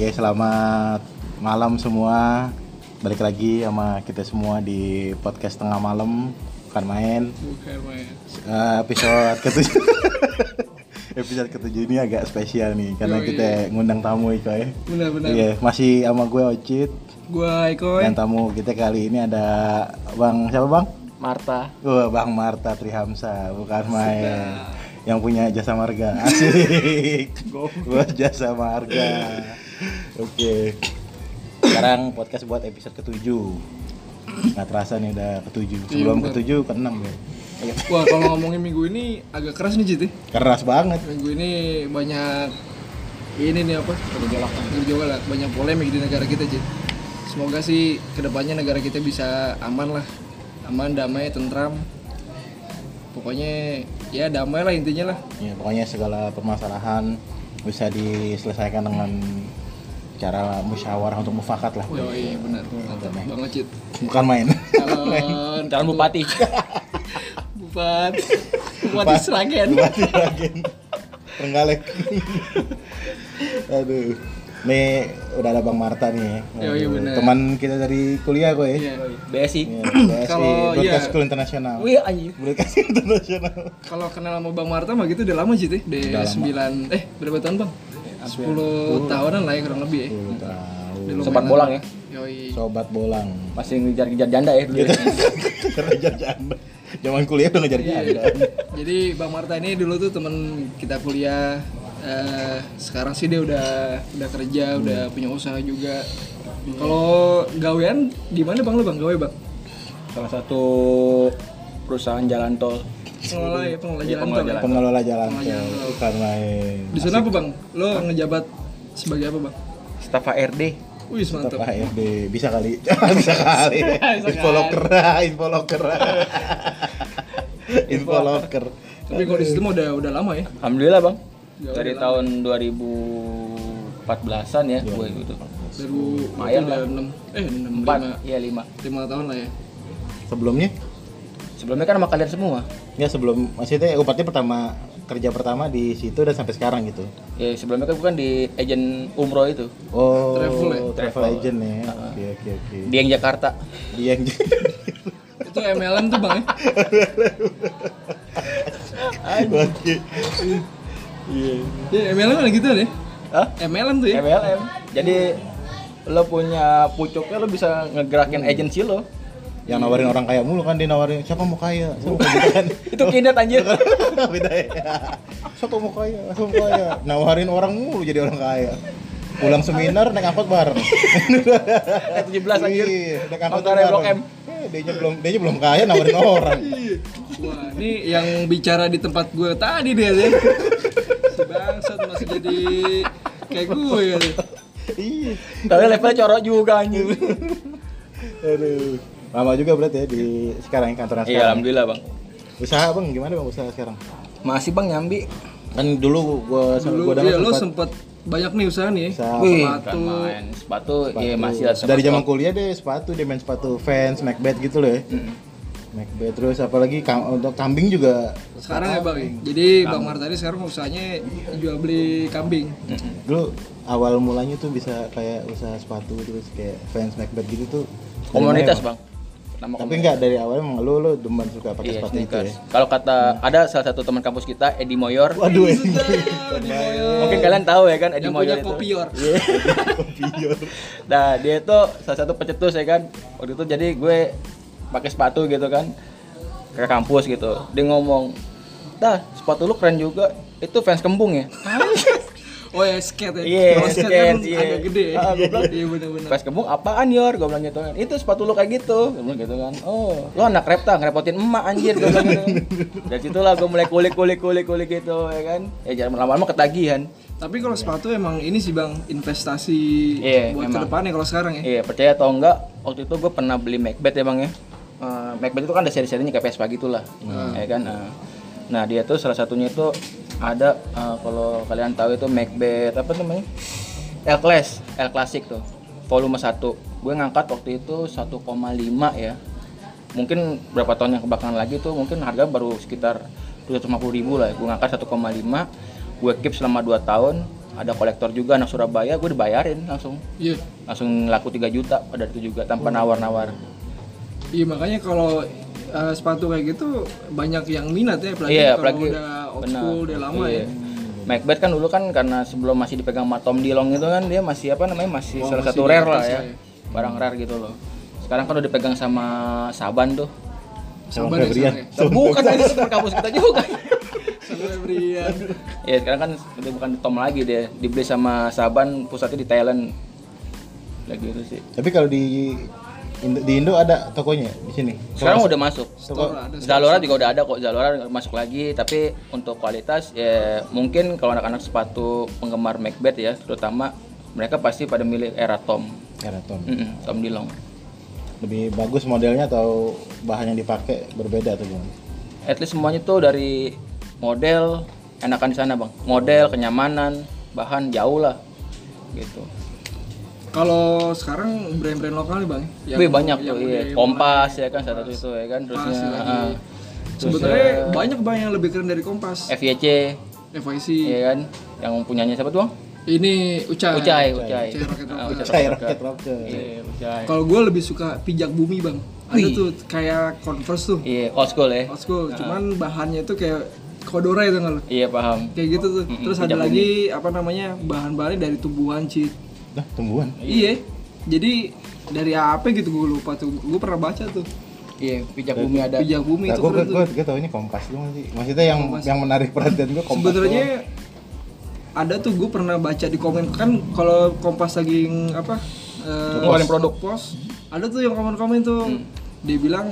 Oke, selamat malam semua. Balik lagi sama kita semua di podcast tengah malam, bukan main. Bukan main. Eh, episode ketujuh. episode ketujuh ini agak spesial nih karena Yoi. kita ngundang tamu Iko ya. Benar-benar. Iya, masih sama gue Ocit Gua Eko. dan tamu kita kali ini ada Bang siapa Bang? Marta. Wah, Bang Marta Trihamsa, bukan main. Yang punya jasa marga. Asik. Buat jasa marga. Oke. Sekarang podcast buat episode ketujuh. Nggak terasa nih udah ketujuh. Sebelum bener. ketujuh keenam ya. Ayo. Wah, kalau ngomongin minggu ini agak keras nih, Cit. ya. Keras banget. Minggu ini banyak ini nih apa? Gejolak. Gejolak, banyak polemik di negara kita, Cit. Semoga sih ke depannya negara kita bisa aman lah. Aman, damai, tentram. Pokoknya ya damai lah intinya lah. Ya, pokoknya segala permasalahan bisa diselesaikan dengan cara musyawarah untuk mufakat lah. Oh iya benar. Mantap banget, Cit. Bukan main. Calon Calon bupati. Bupati. Bupati Sragen. Bupati Ragen. Trenggalek. Aduh. Nih udah ada Bang Marta nih. ya. Iya, iya, bener. Teman kita dari kuliah kok ya. Iya. BSI. Iya, BSI, Kalau- Broadcast iya. School Internasional. Wih anjir. Broadcast Internasional. Kalau kenal sama Bang Marta mah gitu udah lama sih teh. Dari Udah lama. 9 eh berapa tahun, Bang? 10 tahunan lah ya kurang lebih ya. 10 tahun. Sobat bolang ya. Yoi. Sobat bolang. Masih ngejar-ngejar janda ya dulu. Gitu. Ngejar janda. Zaman kuliah udah ngejar Iya. janda. Jadi Bang Marta ini dulu tuh temen kita kuliah. Eh, sekarang sih dia udah udah kerja, udah punya usaha juga. Kalau gawean di mana Bang lu Bang? Gawe Bang? Salah satu perusahaan jalan tol. Pengelola ya, pengelola Iya, jalan pengelola tol. ya? jalan. Pengelola jalan Pengelola tol. jalan main. Di sana apa Bang? Lo ngejabat sebagai apa Bang? Staf HRD. Wih mantap. Tetap HRD bisa kali. bisa kali. info locker, info locker. info locker. Tapi kalau di situ udah udah lama ya. Alhamdulillah bang. Ya, Dari udah tahun 2014-an ya gue gitu. Baru Lumayan lah. 6 eh 6 Empat, 5 iya lima. 5 tahun lah ya. Sebelumnya? Sebelumnya kan sama kalian semua. Ya sebelum maksudnya upatnya pertama kerja pertama di situ dan sampai sekarang gitu. Ya sebelumnya kan bukan di agent umroh itu. Oh, Travel ya? travel agent ya. Oke oke oke. Di yang Jakarta. Dia yang Itu MLM tuh Bang ya. Oke. Iya. Ya MLM kan gitu deh. Hah? MLM tuh ya. MLM. Jadi lo punya pucuknya lo bisa ngegerakin agensi lo. Yang nawarin orang kaya mulu kan dia nawarin siapa mau kaya? Siapa mau kaya kan? Itu kindat anjir. Beda ya. Siapa mau kaya? Siapa mau kaya? Nawarin orang mulu jadi orang kaya. Pulang seminar naik angkot bareng. Eh, 17 anjir. Iya, naik angkot bareng. M. Eh, dia belum dia belum kaya nawarin orang. Wah, ini yang bicara di tempat gue tadi dia deh. Si bangsat masih jadi kayak gue ya. Iya. Tapi levelnya corok juga anjir. Aduh. Lama juga berarti ya di sekarang kantoran sekarang. Iya, alhamdulillah, Bang. Usaha Bang gimana Bang usaha sekarang? Masih Bang nyambi. Kan dulu gua Dulu gua iya lo sempat sempet banyak nih usaha nih. ya. usaha Wih, sepatu. main sepatu, iya sepatu. masih ada dari zaman kuliah deh sepatu dia main sepatu Vans, Macbeth gitu loh ya. Macbeth terus apalagi kam- untuk kambing juga Sekarang ya Bang. ya? Jadi Bang Marta ini sekarang usahanya jual beli kambing. dulu awal mulanya tuh bisa kayak usaha sepatu terus kayak Vans, Macbeth gitu tuh komunitas, mana, Bang. Nama Tapi enggak dari awal emang lu lu demen suka pakai Iya, sepatu itu ya. Kalau kata ada salah satu teman kampus kita, Edi Moyor. Waduh ini. Mungkin kalian tahu ya kan Edi Yang Moyor punya itu. kopior. Kopior. Nah, dia itu salah satu pencetus ya kan. Waktu itu jadi gue pakai sepatu gitu kan ke kampus gitu. Dia ngomong, "Dah, sepatu lu keren juga. Itu fans kembung ya?" Oh ya skate ya. Iya, Kalau skate, skate, kan iya. agak gede ya. Ah, Iya benar-benar. Fans kembung apaan Yor? Gue bilang gitu kan. Itu sepatu lu kayak gitu. Gue bilang gitu kan. Oh, lu anak repta ngerepotin emak anjir gue bilang gitu. Dari situlah gue mulai kulik kulik kulik kulik gitu ya kan. Ya jangan lama-lama ketagihan. Tapi kalau sepatu emang ini sih Bang investasi Iya, buat memang. ke depannya kalau sekarang ya. Iya, percaya atau enggak, waktu itu gue pernah beli Macbeth ya bang ya. Eh, Macbeth itu kan ada seri-serinya kayak Vespa gitu lah, ya kan. eh. Nah dia tuh salah satunya itu ada eh, kalau kalian tahu itu Macbeth apa namanya? L Class, L Classic tuh, volume 1 Gue ngangkat waktu itu 1,5 ya. Mungkin berapa tahun yang kebelakangan lagi tuh mungkin harga baru sekitar 750 ribu lah. Gue ngangkat 1,5 gue keep selama 2 tahun ada kolektor juga anak Surabaya gue dibayarin langsung Iya. langsung laku 3 juta pada itu juga tanpa nawar-nawar Iya makanya kalau eh, sepatu kayak gitu banyak yang minat ya apalagi iya kalau apalagi udah old benar. school udah lama Iya. ya. Macbeth kan dulu kan karena sebelum masih dipegang sama Tom Dilong itu kan dia masih apa namanya masih Oh, salah masih satu rare lah ya ya. barang rare gitu loh sekarang kan udah dipegang sama Saban tuh Sabar ya, Febrian. ya. bukan aja super kampus kita juga Sabar Brian. ya sekarang kan udah bukan Tom lagi dia dibeli sama Saban pusatnya di Thailand lagi itu sih Tapi kalau di Indo, di Indo ada tokonya di sini. sekarang udah masuk ada. Zalora juga udah ada kok Zalora masuk lagi tapi untuk kualitas ya mungkin kalau anak-anak sepatu penggemar Macbeth ya terutama mereka pasti pada milih era Tom Keraton. Mm-mm, Tom Dilong Lebih bagus modelnya atau bahan yang dipakai berbeda atau gimana? at least semuanya tuh dari model enakan di sana bang model kenyamanan bahan jauh lah gitu Kalau sekarang brand-brand lokal nih bang, yang- Wih banyak yang tuh iya Kompas ya kan satu itu ya kan terusnya ah, Sebenarnya banyak bang yang lebih keren dari Kompas, FYC FYC. ya kan yang punyanya siapa tuh bang Ini Ucai. Ucai Ucai Ucai Rocket Ah, Rocket. Ucai Rocket. Iya, Ucai. Kalau gue lebih suka pijak bumi bang. Ada Wih. tuh kayak Converse tuh, Iya, old school ya. old school. Cuman bahannya tuh kayak Kodora itu nggak lo? Iya paham. Kayak gitu tuh. Terus ada pijak lagi apa namanya bahan-bahannya dari tumbuhan sih. Dah, tumbuhan. Iya. Jadi dari apa gitu gue lupa tuh. Gue pernah baca tuh. Iya, pijak bumi ada. Pijak bumi Nah, itu gue gue gue tau ini kompas doang sih. Maksudnya yang Kompas. yang menarik perhatian gue kompas. Sebenarnya ada tuh gue pernah baca di komen kan kalau Kompas lagi apa eh, Ngeluarin produk. post ada tuh yang komen-komen tuh Hmm. dia bilang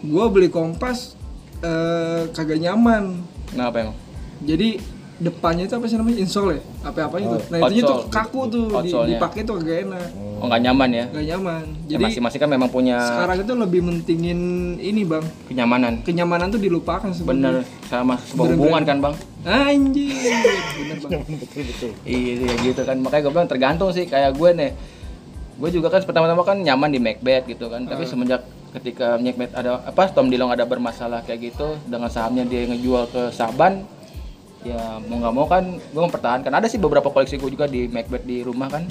gue beli Kompas eh, kagak nyaman Kenapa emang? jadi depannya itu apa sih namanya insole ya apa apa itu nah itu tuh kaku tuh dipakai tuh kagak enak Oh, nggak nyaman ya. gak nyaman Ya, jadi masing-masing kan memang punya sekarang itu lebih mentingin ini bang kenyamanan. kenyamanan tuh dilupakan Bener sebenarnya sama sebuah Bener-bener. hubungan kan, Bang? anjir bener bang betul betul. Iya, iya gitu kan. Makanya gue bilang tergantung sih kayak gue nih. Gue juga kan pertama-tama kan nyaman di Macbeth gitu kan. Tapi semenjak ketika Macbeth ada apa Tom Dilong ada bermasalah kayak gitu dengan sahamnya dia ngejual ke Saban ya mau nggak mau kan gue mempertahankan ada sih beberapa koleksi gue juga di Macbeth di rumah kan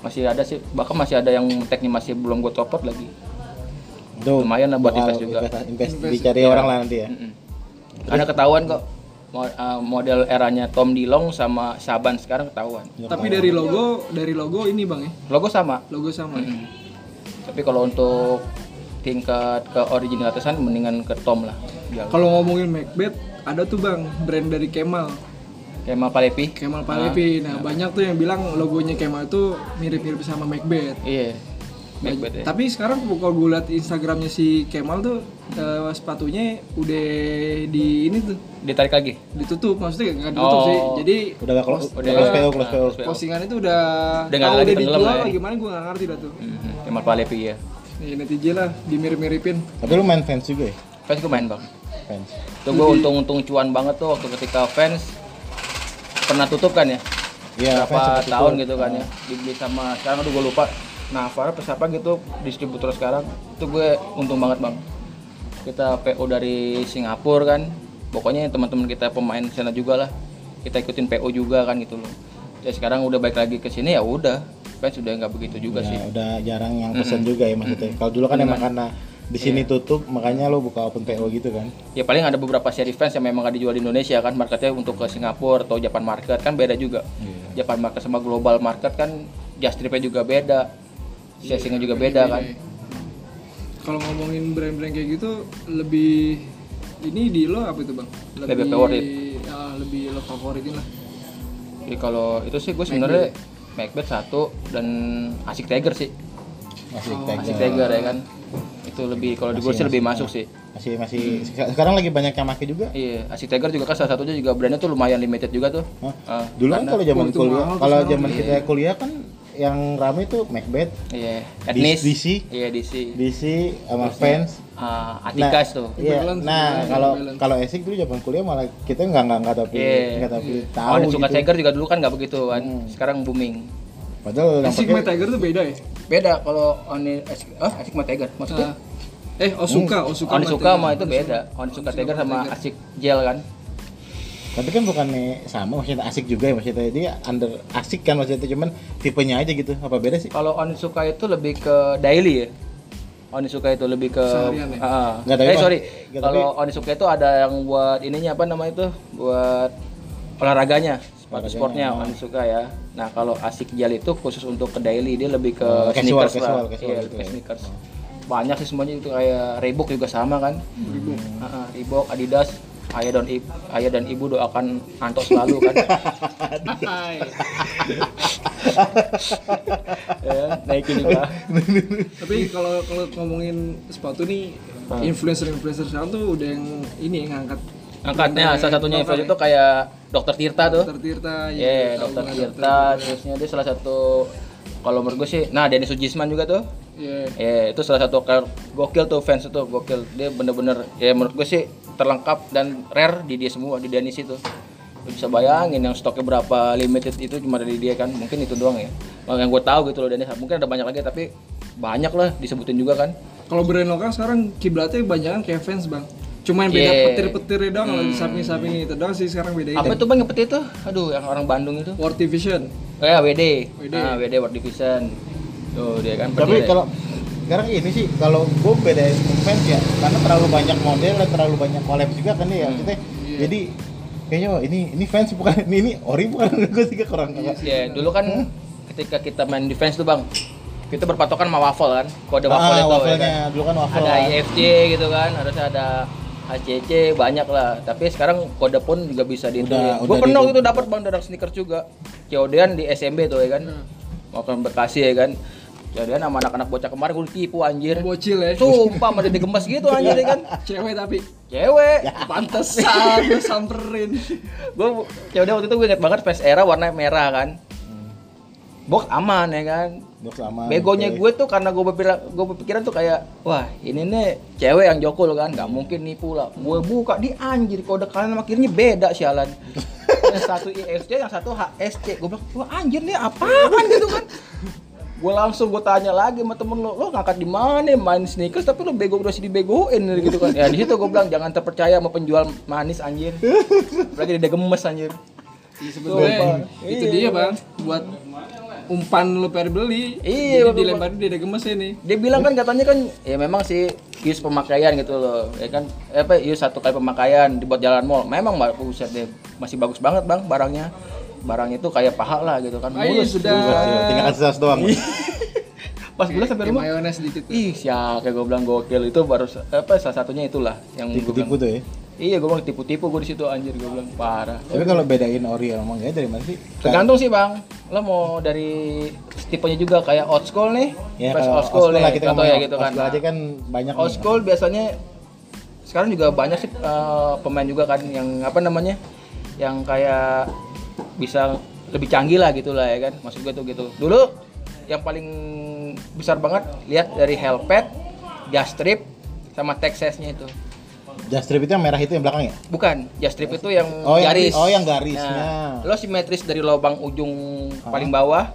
masih ada sih bahkan masih ada yang tagnya masih belum gue copot lagi Itu Lumayan lah buat invest juga. invest- invest dicari orang lah nanti ya. Mm-mm. karena ketahuan kok uh, model eranya Tom Dilong sama Saban sekarang ketahuan tapi dari logo dari logo ini bang ya logo sama logo sama ya? tapi kalau untuk tingkat ke original atasan mendingan ke Tom lah. Kalau ngomongin Macbeth, ada tuh bang brand dari Kemal, kayak Mal Palepi Kemal Palevi. Nah banyak tuh yang bilang logonya Kemal itu mirip-mirip sama Macbeth. iya Macbeth ya Tapi sekarang kalau gue liat Instagramnya si Kemal tuh eh, sepatunya udah di ini tuh ditarik lagi ditutup, maksudnya nggak ditutup Oh. sih. Jadi Udah gak close, Udah close PO, close Nah, PO. postingan itu udah Udah nggak lagi dijual lah ya. gimana gue nggak ngerti dah tuh. Mhm, Kemal Palepi ya Nih netizen lah dimirip-miripin. Tapi lu main fans juga ya? fans gue main bang Fans. itu gue untung-untung cuan banget tuh waktu ketika fans pernah tutup kan ya? Iya, berapa tahun tutup. gitu kan ya? Dibeli sama sekarang aduh gue lupa. Nah Farah apa siapa gitu distributor sekarang. Itu gue untung banget bang. Kita PO dari Singapura kan. Pokoknya teman-teman kita pemain sana juga lah. Kita ikutin PO juga kan gitu loh. Ya sekarang udah balik lagi ke sini ya udah. Fans udah nggak begitu juga Ya, sih. udah jarang yang pesen juga ya maksudnya. Kalau dulu kan emang karena di sini Iya. tutup makanya lu buka open PO gitu kan. ya paling ada beberapa seri fans yang memang gak dijual di Indonesia kan marketnya untuk ke Singapura atau Japan market kan beda juga Iya. Japan market sama global market kan just tripnya juga beda sizingnya juga beda kan Kalau ngomongin brand-brand kayak gitu lebih ini di lo apa itu bang? Lebih favorit. ya, lebih lo favoritin lah. jadi kalau itu sih gue sebenarnya Macbeth satu dan Asik Tiger sih Oh, tag- Asik Tiger ya kan itu lebih kalau di gue sih lebih masuk sih masih masih sekarang lagi banyak yang pakai juga. iya Asik Tiger juga kan salah satunya juga brandnya tuh lumayan limited juga tuh Hah? Ah, Dulu kan kalau zaman kuliah, kalau zaman kita kuliah kan yang rame tuh Macbeth, iya etnis DC. iya DC DC sama fans. Ah, Atikas tuh Iya. Balance, Nah, kalau kalau Esik dulu zaman kuliah malah kita nggak nggak nggak tapi Iya. nggak tapi tahu Oh, suka gitu. Tiger juga dulu kan nggak begitu kan. Hmm. Sekarang booming. Padahal yang Asik sama Tiger tuh beda ya? Beda kalau Oni Asik, oh, Asik sama Tiger. Maksudnya Ah. eh Osuka, Osuka. Oni sama suka Tiger. sama itu beda. Oni suka Tiger sama Asik Gel kan. Tapi kan bukannya sama maksudnya asik juga ya maksudnya dia under asik kan maksudnya cuman tipenya aja gitu. Apa beda sih? Kalau Onitsuka itu lebih ke daily ya. Onitsuka itu lebih ke Seharian ya? Ah, Nggak, eh sorry. Kalau Onitsuka itu ada yang buat ininya apa namanya itu? Buat olahraganya, sepatu sportnya oh. Onitsuka ya. Nah, kalau asik gel itu khusus untuk ke daily, dia lebih ke Oh, casual, sneakers casual, lah. casual iya, gitu ke ya. sneakers. Banyak sih semuanya itu kayak Reebok juga sama kan. Reebok. Reebok, Adidas, Ayah dan ibu, ayah dan ibu doakan Anto selalu kan. Ya, naikin juga. Tapi kalau kalau ngomongin sepatu nih influencer-influencer sekarang tuh udah yang ini yang ngangkat Angkatnya salah satunya influencer itu kayak Dokter Tirta tuh. Dokter Tirta Iya, ya, tahu Dokter Tirta, terusnya dia salah satu kalau menurut gue sih, nah Denny Sujisman juga tuh. Iya. Ya, itu salah satu gokil tuh fans itu gokil. Dia bener-bener ya menurut gue sih terlengkap dan rare di dia semua di Dennis itu. Lu bisa bayangin yang stoknya berapa limited itu cuma dari dia kan. Mungkin itu doang ya. Yang gue tahu gitu loh Dennis. Mungkin ada banyak lagi tapi banyak lah disebutin juga kan. Kalau brand lokal sekarang kiblatnya banyak kayak fans bang. Cuma yang beda Yeah. petir-petirnya doang, kalau di samping-samping itu doang sih sekarang bedain. Apa tuh bang yang peti itu? Aduh, yang orang Bandung itu. World Division. Oh ya WD. WD. Ah, WD World Division. Tuh dia kan. Tapi peti- kalau sekarang ini sih kalau gue bedain fans ya karena terlalu banyak model dan terlalu banyak collab juga kan ya maksudnya. Jadi kayaknya wah, ini ini fans bukan ini, ini ori bukan gue sih kurang Ya, dulu kan ketika kita main defense tuh bang, kita berpatokan sama waffle kan, kode waffle ah, itu ya kan. dulu kan waffle Ada lah. IFJ gitu kan, harusnya ada HCC banyak lah. Tapi sekarang kode pun juga bisa di Udah- Gue pernah di- waktu itu dapat bang dadak sneakers juga. Kemudian di SMB tuh ya kan, mau ke Bekasi ya kan. Kemudian sama anak-anak bocah kemarin gue ditipu anjir. Bocil ya. Sumpah masih digemes gitu anjir ya kan. Cewek tapi Cewek. pantesan gue samperin. gue waktu itu gue inget banget face era warna merah kan. Box aman ya kan. Box aman, Begonya oke. gue tuh karena gue berpikiran, gue berpikiran tuh kayak, wah ini nih cewek yang jokul kan, nggak mungkin nipu lah. Gue buka di anjir kode kanan sama kirinya beda sialan. yang satu ISC, yang satu HSC. Gue bilang, wah anjir nih apaan gitu kan. Gue langsung gue tanya lagi sama temen lo, lo ngangkat di mana main sneakers tapi lo bego udah sih dibegoin gitu kan. Ya di situ gue bilang jangan terpercaya sama penjual manis anjir. Lagi dia gemes anjir. Iya, itu dia bang buat umpan lu per beli. Iya, Jadi Bapak. dilemparin dia ada gemes ini. dia bilang kan katanya kan ya memang sih use pemakaian gitu loh ya kan eh, apa use satu kali pemakaian dibuat jalan mall memang mbak buset deh masih bagus banget bang barangnya barang itu kayak paha lah gitu kan iya, mulus sudah. Ya, tinggal kasih saus doang. pas gue sampai rumah mayones dikit. ih siapa kayak gue bilang gokil itu baru apa salah satunya itulah yang Tipu-tipu tuh ya. Iya gue bilang tipu-tipu gue di situ anjir. Gue bilang parah. Tapi kalau bedain ori sama enggak dari mana sih? tergantung sih bang. Lo mau dari tipenya juga kayak old school nih Ya, Fresh old school nih kita ya gitu old kan. school aja kan banyak Old nih. school biasanya sekarang juga banyak sih eh, pemain juga kan yang apa namanya yang kayak bisa lebih canggih lah gitu lah ya kan maksud gue tuh gitu. Dulu yang paling besar banget lihat dari helpet gas strip sama Texasnya itu Just strip itu yang merah itu yang belakang ya? bukan gas strip itu yang Oh, yang- garis. oh, yang garisnya. Nah, lo simetris dari lubang ujung paling bawah.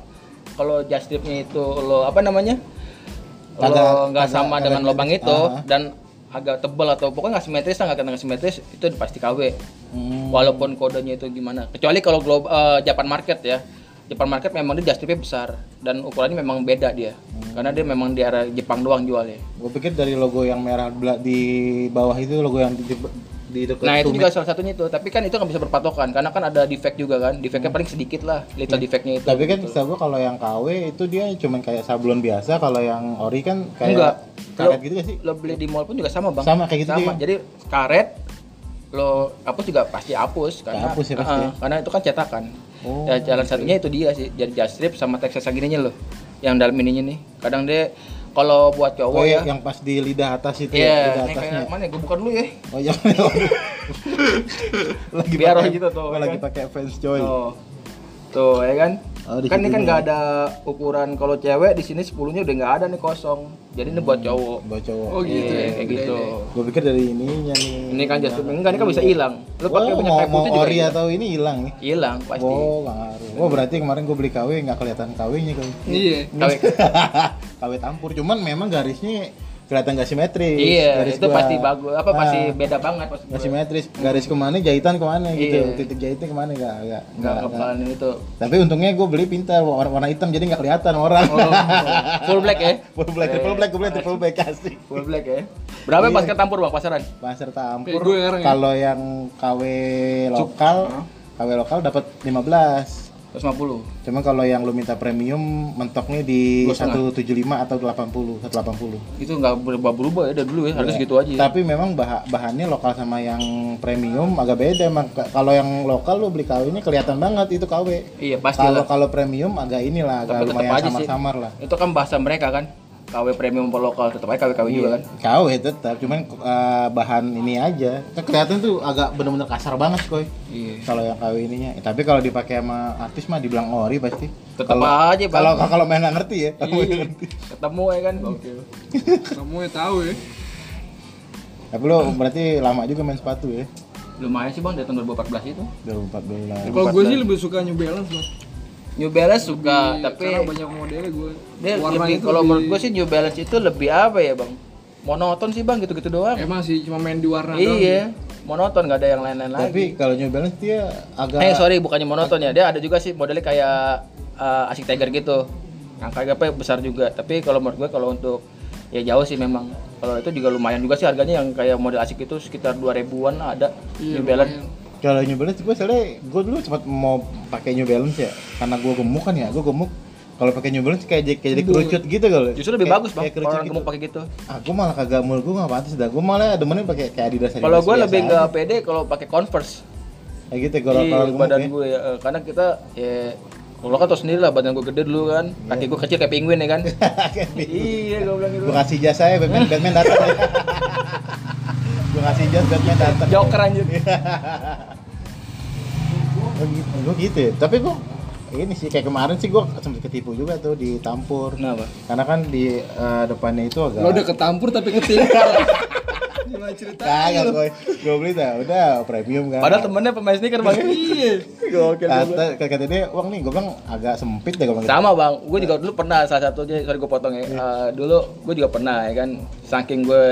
Kalau gas stripnya itu lo apa namanya? Lo Agak- nggak sama agak dengan lubang itu Aha. dan agak tebal atau pokoknya nggak simetris nggak kena simetris itu pasti KW Hmm. walaupun kodenya itu gimana. Kecuali kalau glob eh, Japan market ya Japan market memang dia gas stripnya besar dan ukurannya memang beda dia Hmm. karena dia memang di area Jepang doang jualnya Gue pikir dari logo yang merah di bawah itu logo yang di, di dekat Nah itu tumit. juga salah satunya itu, tapi kan itu nggak bisa berpatokan karena kan ada defect juga kan, defectnya paling sedikit lah, little defectnya itu. Hmm. Tapi kan gitu. gua kalau yang KW itu dia cuman kayak sablon biasa, kalau yang ori kan kayak enggak, karet lo, gitu gak sih? lo beli di mall pun juga sama bang. Sama, kayak gitu Sama, jadi karet lo hapus juga pasti hapus karena hapus ya pasti ya. karena itu kan cetakan. Oh, ya, jalan satunya itu dia sih, jadi just strip sama Texas gininya loh, yang dalam ininya nih. Kadang dia kalau buat cowok Oh, ya, yang pas di lidah atas itu Iya, ya, lidah atasnya. kayak mana? Gue bukan dulu ya. Oh iya. lagi Biar pakai- gitu tuh, ya lagi kan? pakai fans coy. Tuh. Tuh ya kan? Oh, di kan ini kan nggak ada ukuran kalau cewek di sini 10-nya udah nggak ada nih kosong. Jadi ini buat cowok. Buat cowok. Oh gitu Iya, ya. kayak gitu. ya. Gue pikir dari ininya nih. Ini kan just enggak ini kan bisa hilang. Lu pakai oh, punya mau, kayak mau putih juga ori atau ini hilang nih. hilang pasti. Oh, ngaruh. Oh, berarti kemarin gue beli KW nggak kelihatan KW-nya kali. Iya. Kawe- KW tampur, cuman memang garisnya kelihatan gak simetris. Iya, garis itu gua. pasti bagus. Apa Ah, pasti beda banget maksud Gak simetris, garis ke mana, jahitan ke mana gitu, Iya. titik jahitnya ke mana gak, gak, Enggak kepalain itu. Tapi untungnya gue beli pintar warna, warna hitam jadi nggak kelihatan orang. Oh, full black ya? full black, triple black, gue beli triple black kasih. Full black ya. Berapa Iya. basket tampur Bang pasaran? Pasar tampur. Ya. Kalau yang KW lokal, KW lokal dapat 15. 150. Cuma kalau yang lu minta premium mentoknya di Dua setengah. 175 atau 80, 180. Itu enggak berubah-berubah ya dari dulu ya, harga Iya. segitu aja. Tapi memang bah- bahannya lokal sama yang premium agak beda emang. Kalau yang lokal lu beli KW ini kelihatan banget itu KW. Iya, pasti Kalau kalau premium agak inilah agak Tapi lumayan samar-samar lah. Itu kan bahasa mereka kan. KW premium per lokal tetap aja KW KW juga kan. KW tetap, cuman eh, bahan ini aja. Kan kelihatan tuh agak bener-bener kasar banget koy. Iya. Kalau yang KW ininya, Eh, tapi kalau dipakai sama artis mah dibilang ori pasti. Tetap Kalau- aja, Bang. Kalau kalau main nggak ngerti ya. Iya. ngerti. Ketemu ya kan. Oke. Kamu ya tahu ya. Tapi lo berarti lama juga main sepatu ya. Lumayan sih Bang dari tahun 2014 itu. 2014. Kalau gue sih lebih suka New Balance mas. New Balance suka, Di- tapi karena banyak modelnya gue. dia Warna lebih itu kalau lebih- menurut gue sih New Balance itu lebih apa ya Bang? Monoton sih Bang, gitu-gitu doang. Emang sih cuma main di warna doang. Iya, monoton nggak ada yang lain-lain lagi. Tapi kalau New Balance dia agak Eh sorry bukannya monoton ya, dia ada juga sih modelnya kayak uh, Asik Tiger gitu. Angka apa besar juga. Tapi kalau menurut gue kalau untuk ya jauh sih memang. Kalau itu juga lumayan juga sih harganya yang kayak model Asik itu sekitar 2000-an lah ada Iya, New Balance. lumayan. Kalau New Balance gue soalnya gue dulu sempat mau pakai New Balance ya karena gue gemuk kan ya gue gemuk kalau pakai New Balance kayak jadi- kayak jadi kerucut gitu kalau Justru lebih Kayak- bagus bang kayak kerucut orang gitu. gemuk pakai gitu. ah gue malah kagak mul gue nggak pantas dah gue malah demennya pakai kayak Adidas Kalau gue lebih nggak pede kalau pakai Converse. kayak gitu kalau Iya, kalau badan ya. gue ya. Eh, karena kita ya lo kan tau sendiri lah badan gue gede dulu kan, kaki gue kecil kayak penguin ya kan. iya gue bilang gitu. gue kasih jasa ya Batman Batman datang ya. gue kasih jas Batman datang Joker anjir. Oh, gitu, gue gitu ya. Tapi gue ini sih kayak kemarin sih gue sempet ketipu juga tuh di Tampur. Kenapa? Karena kan di eh, depannya itu agak Lo udah ketampur tapi ngetik. Gimana ceritanya kagak gue gue beli dah udah premium kan. Padahal temennya pemain sneaker bang. Iya. Gokil. kata kata dia uang nih gue bilang agak sempit deh gue bilang. Sama bang, gue juga dulu pernah salah satunya, sorry gue potong ya. Eh, dulu gue juga pernah ya kan, saking gue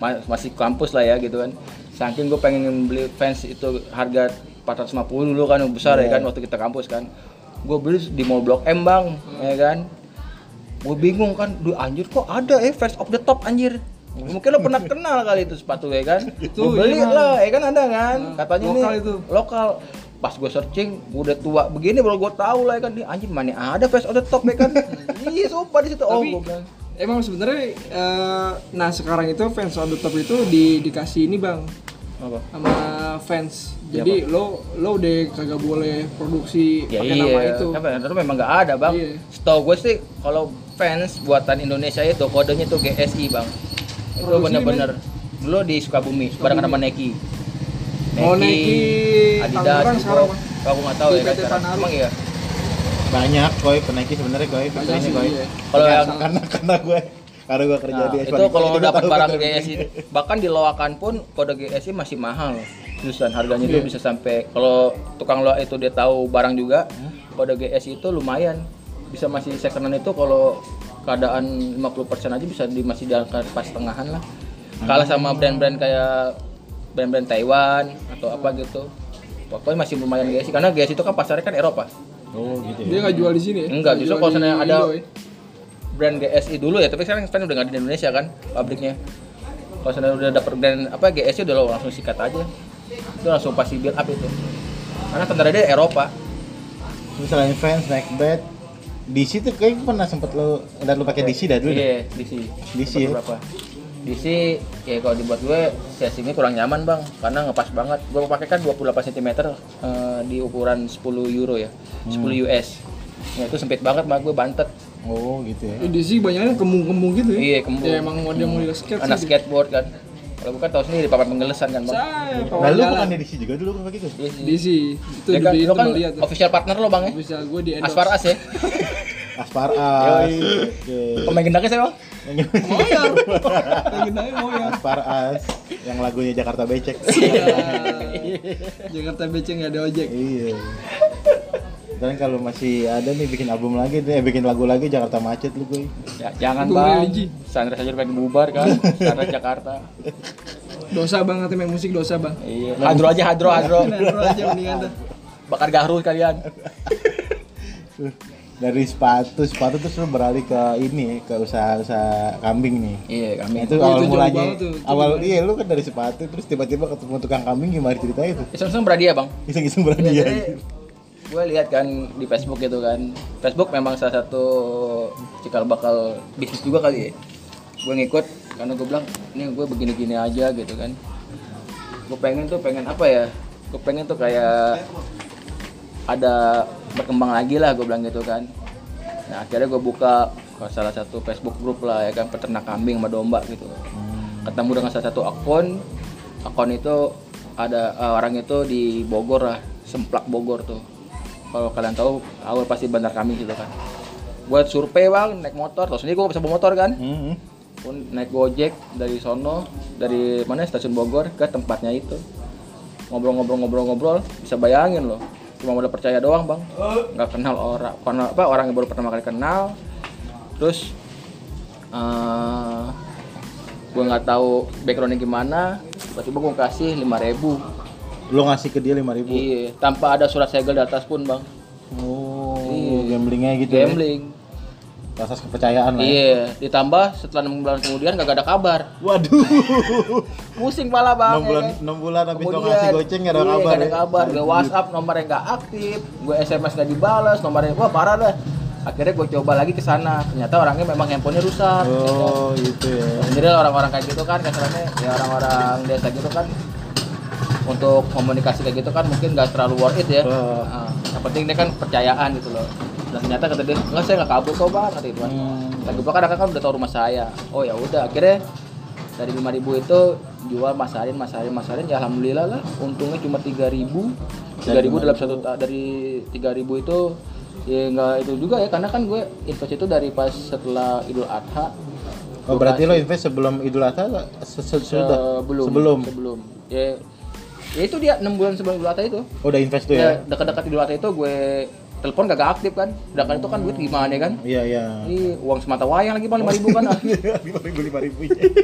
masih kampus lah ya gitu kan. Saking gue pengen beli fans itu harga 450 dulu kan besar ya kan waktu kita kampus kan. Gue beli di mall Blok M bang, ya kan. Gue bingung kan, duh anjir kok ada ya fans of the top anjir. Mungkin lo pernah kenal kali itu sepatu ya kan? Itu, Gua beli iya, lah, ya kan ada kan? Katanya lokal nih itu. lokal pas gue searching udah tua begini baru gue tahu lah ya kan nih anjing mana ada face on the top ya kan iya sumpah di situ oh gue bilang emang sebenarnya eh, nah sekarang itu fans on the top itu di dikasih ini bang. Apa? Sama fans. Iya, Jadi lo lo udah kagak boleh produksi ya pakai iya. nama itu. kan itu memang nggak ada bang. Iya. setahu gue sih kalau fans buatan Indonesia itu kodenya tuh GSI bang. Itu Produksi bener-bener dulu di Sukabumi bareng sama Neki Oh, Nike Adidas Tangerang Reebok. sekarang, Bang. aku nggak tahu Di ya PT emang iya banyak koi penaiki sebenarnya koi ini sih, koi. Kalau Karena- yang- karena karena gue karena gue kerja Nah, di itu kalau gue dapat barang GSI bahkan di loakan pun kode GSI masih mahal. Jurusan harganya itu Iya. bisa sampai kalau tukang loak itu dia tahu barang juga kode GSI itu lumayan. Bisa masih secondan itu kalau keadaan 50% aja bisa di masih di angka pas tengahan lah. Kalah sama brand-brand kayak brand-brand Taiwan atau apa gitu. Pokoknya masih lumayan GSI karena GSI itu kan pasarnya kan Eropa Oh gitu ya. Dia nggak jual di sini ya? Enggak, justru Jual kalau sana ada Indo, ya? brand GSI dulu ya, tapi sekarang sekarang udah nggak ada di Indonesia kan pabriknya. Kalau sana udah dapet brand apa GSI udah lo langsung sikat aja. Itu langsung pasti build up itu. Karena tentara dia Eropa. Terus selain fans, Macbeth, DC tuh kayak pernah sempet lo dan lo pakai DC dah dulu deh. Iya, DC. DC ya? berapa? DC ya kalau dibuat gue sesinya kurang nyaman bang karena ngepas banget gue pakai kan 28 cm eh, di ukuran 10 euro ya 10 US ya itu sempit banget mah gue bantet Oh gitu ya. Ya, di sini banyaknya kembung-kembung gitu ya? Iya, kembung. Ya emang model-model skate anak sih. skateboard kan kalau bukan tahu sendiri papan penggelesan kan bang Say, Nah lu bukan di DC juga dulu apa gitu? Iya sih. Di sini. Itu Ya di kan, lo kan lihat tuh. official partner lo bang ya? Bisa gue di endorse. Asfar As ya? Aspar As. Yoi. Oke. Pemain gendangnya saya Moyar. As yang lagunya Jakarta Becek. Iya. Jakarta BC nggak ada ojek. iya. Sekarang kalau masih ada nih bikin album lagi deh, bikin lagu lagi Jakarta Macet lu gue. Ya, jangan Gue bang. kelinci. Sunrise aja udah pengen bubar kan. Sunrise Jakarta. Dosa bang nanti main musik dosa bang. Iya. Hadro aja hadro hadro. Bro aja mendingan tuh. Bakar garu kalian. Dari sepatu, sepatu terus lu beralih ke ini ke usaha-usaha kambing nih. Iya kami. Itu Oh, awal itu mulanya. tuh, itu awal gimana? iya lu kan dari sepatu terus tiba-tiba ketemu tukang kambing gimana ceritanya itu? Iseng-iseng berhadiah bang. Iseng-iseng berani ya. jadi gue lihat kan di Facebook gitu kan. Facebook memang salah satu cikal bakal bisnis juga kali ya. Gue ngikut karena gue bilang ini gue begini-gini aja gitu kan. Gue pengen tuh pengen apa ya? Gue pengen tuh kayak ada berkembang lagi lah gue bilang gitu kan. Nah akhirnya gue buka ke salah satu Facebook grup lah ya kan peternak kambing sama domba gitu. Ketemu dengan salah satu akun, akun itu ada eh, orang itu di Bogor lah, Semplak Bogor tuh. Kalau kalian tahu, awal pasti bandar kambing gitu kan. Buat survei bang, naik motor, terus sendiri gue bisa bawa motor kan. Hmm. Pun naik gojek dari sono, dari mana stasiun Bogor ke tempatnya itu. Ngobrol-ngobrol-ngobrol-ngobrol, bisa bayangin loh. Cuma modal percaya doang bang, nggak kenal orang, karena apa orang yang baru pertama kali kenal. Terus eh gue nggak tahu backgroundnya gimana, tiba-tiba gue kasih 5000 ribu, Lu ngasih ke dia 5000 ribu. iya, tanpa ada surat segel di atas pun bang, Oh, Iya. gamblingnya gitu ya. Asas kepercayaan lah. ya. Iya, ditambah setelah enam bulan kemudian gak ada kabar. Waduh. Pusing pala bang. 6 bulan ya kan? 6 bulan habis Kemudian, ngasih goceng gak ada iya, kabar. nggak ada ya? kabar. Gue WhatsApp nomornya nggak aktif, gue SMS nggak dibalas, nomornya wah parah dah. Akhirnya gue coba lagi ke sana. Ternyata orangnya memang handphonenya rusak. ya kan? Oh, gitu ya. Sendiri orang-orang kayak gitu kan, kasarnya ya orang-orang desa gitu kan untuk komunikasi kayak gitu kan mungkin nggak terlalu worth it ya. Oh. Nah, yang penting dia kan percayaan gitu loh. Dan ternyata kata dia, enggak saya nggak kabur kok bang, kata gitu kan. Hmm. Lagi pula kan kan udah tahu rumah saya. Oh ya udah, akhirnya dari 5000 itu jual masarin, masarin, masarin. Ya alhamdulillah lah, untungnya cuma 3000 3000 dalam satu dari 3000 itu ya nggak itu juga ya karena kan gue invest itu dari pas setelah Idul Adha Oh, berarti lo invest sebelum Idul Adha sudah? sebelum Sebelum. sebelum ya ya itu dia enam bulan sebelum Idul Adha itu Oh, udah invest tuh ya ya? dekat-dekat Idul Adha itu gue telepon gak aktif kan sedangkan itu kan duit gimana kan Iya, iya. ini uang semata wayang lagi bang lima ribu kan Lima ribu, lima ribu.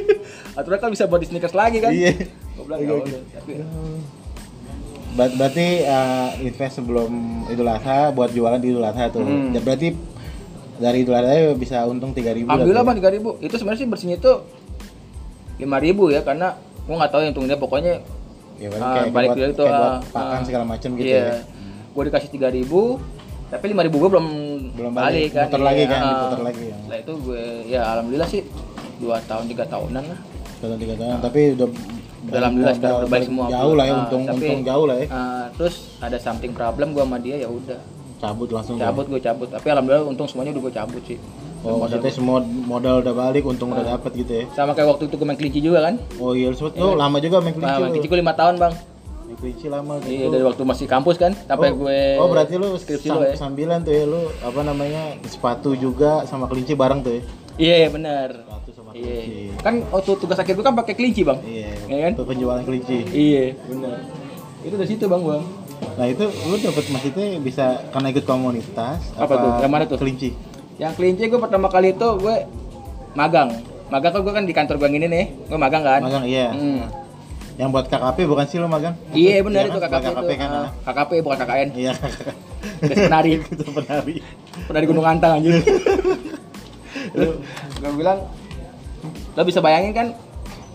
aturan kan bisa buat di sneakers lagi kan Iya. gue bilang ya udah tapi Ber- berarti eh, invest sebelum Idul Adha buat jualan di Idul Adha tuh. Hmm. Ya, berarti dari Idul Adha ya bisa untung 3000 lah alhamdulillah tuh. bang tiga ribu itu sebenarnya sih bersihnya itu lima ribu ya karena gue nggak tahu yang untung dia pokoknya Ya, kan Ah, kayak balik buat, dia itu, kayak buat ah, pakan ah. segala macam gitu iya. ya. gue dikasih tiga ribu tapi lima ribu gue belum Belum balik, balik. kan Muter lagi Iya, kan, ah. diputer lagi ya. setelah itu gue ya alhamdulillah sih dua tahun tiga tahunan lah Sudah tiga tahun, tapi udah Udah alhamdulillah sekarang udah balik semua Jauh lah ya, Ah, untung tapi, untung jauh lah ya. ah, terus ada something problem gue sama dia ya udah Cabut langsung. cabut gue cabut tapi alhamdulillah untung semuanya udah gue cabut sih Oh, maksudnya semua modal udah balik, untung udah dapet gitu ya. sama kayak waktu itu gue main kelinci juga kan Oh iya, sempet lo lama juga main kelinci. Nah, main kelinci gue lima tahun bang Kelinci lama gitu. iya dari waktu masih kampus kan sampai oh, gue Oh, berarti lu skripsi sam- lo ya sambilan tuh ya lu apa namanya? Sepatu juga sama kelinci bareng tuh ya. iya benar Sepatu sama iya kelinci. kan waktu tugas akhir gue kan pakai kelinci bang Iya. Iya kan? Untuk penjualan kelinci. iya benar itu dari situ bang bang Nah, itu lu dapat maksudnya bisa karena ikut komunitas Apa tuh? Yang mana tuh? Kelinci. yang kelinci gue pertama kali itu gue magang magang kan gue kan di kantor yang ini nih gue magang kan Magang iya. Hmm. Yang buat KKP bukan sih lu magang? iya benar itu kan? KKP, KKP itu kan. Ah, ah. KKP bukan KKN Iya. Penari itu penari. penari Gunung Antang anjir gue bilang lo bisa bayangin kan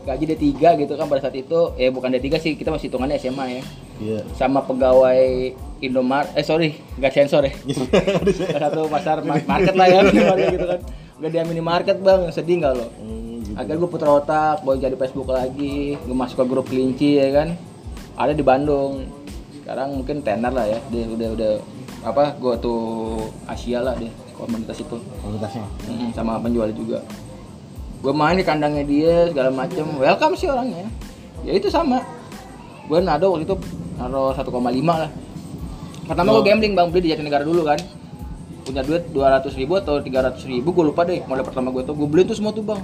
gaji D3 gitu kan pada saat itu eh bukan D3 sih kita masih hitungannya SMA ya Iya. sama pegawai Indomart eh sorry nggak sensor ya salah satu pasar ma- market lah ya gitu kan udah dia minimarket bang. Sedih nggak lo? Hmm, gitu. akhirnya gue putar otak mau jadi Facebook lagi. Gue masuk ke grup kelinci ya kan? Ada di Bandung. Sekarang mungkin tenar lah ya. Dia udah udah apa gue tuh Asia lah deh komunitas itu. Komunitasnya. Mm, sama penjual juga. Gue main di kandangnya dia segala macem. Welcome sih orangnya. Ya itu sama. Gue nado waktu itu naro 1,5 lah. Pertama gue Oh. gambling bang. Beli di Jatinegara dulu kan punya duit 200 ribu atau 300 ribu gue lupa deh modal pertama gue tuh gue beli tuh semua tuh bang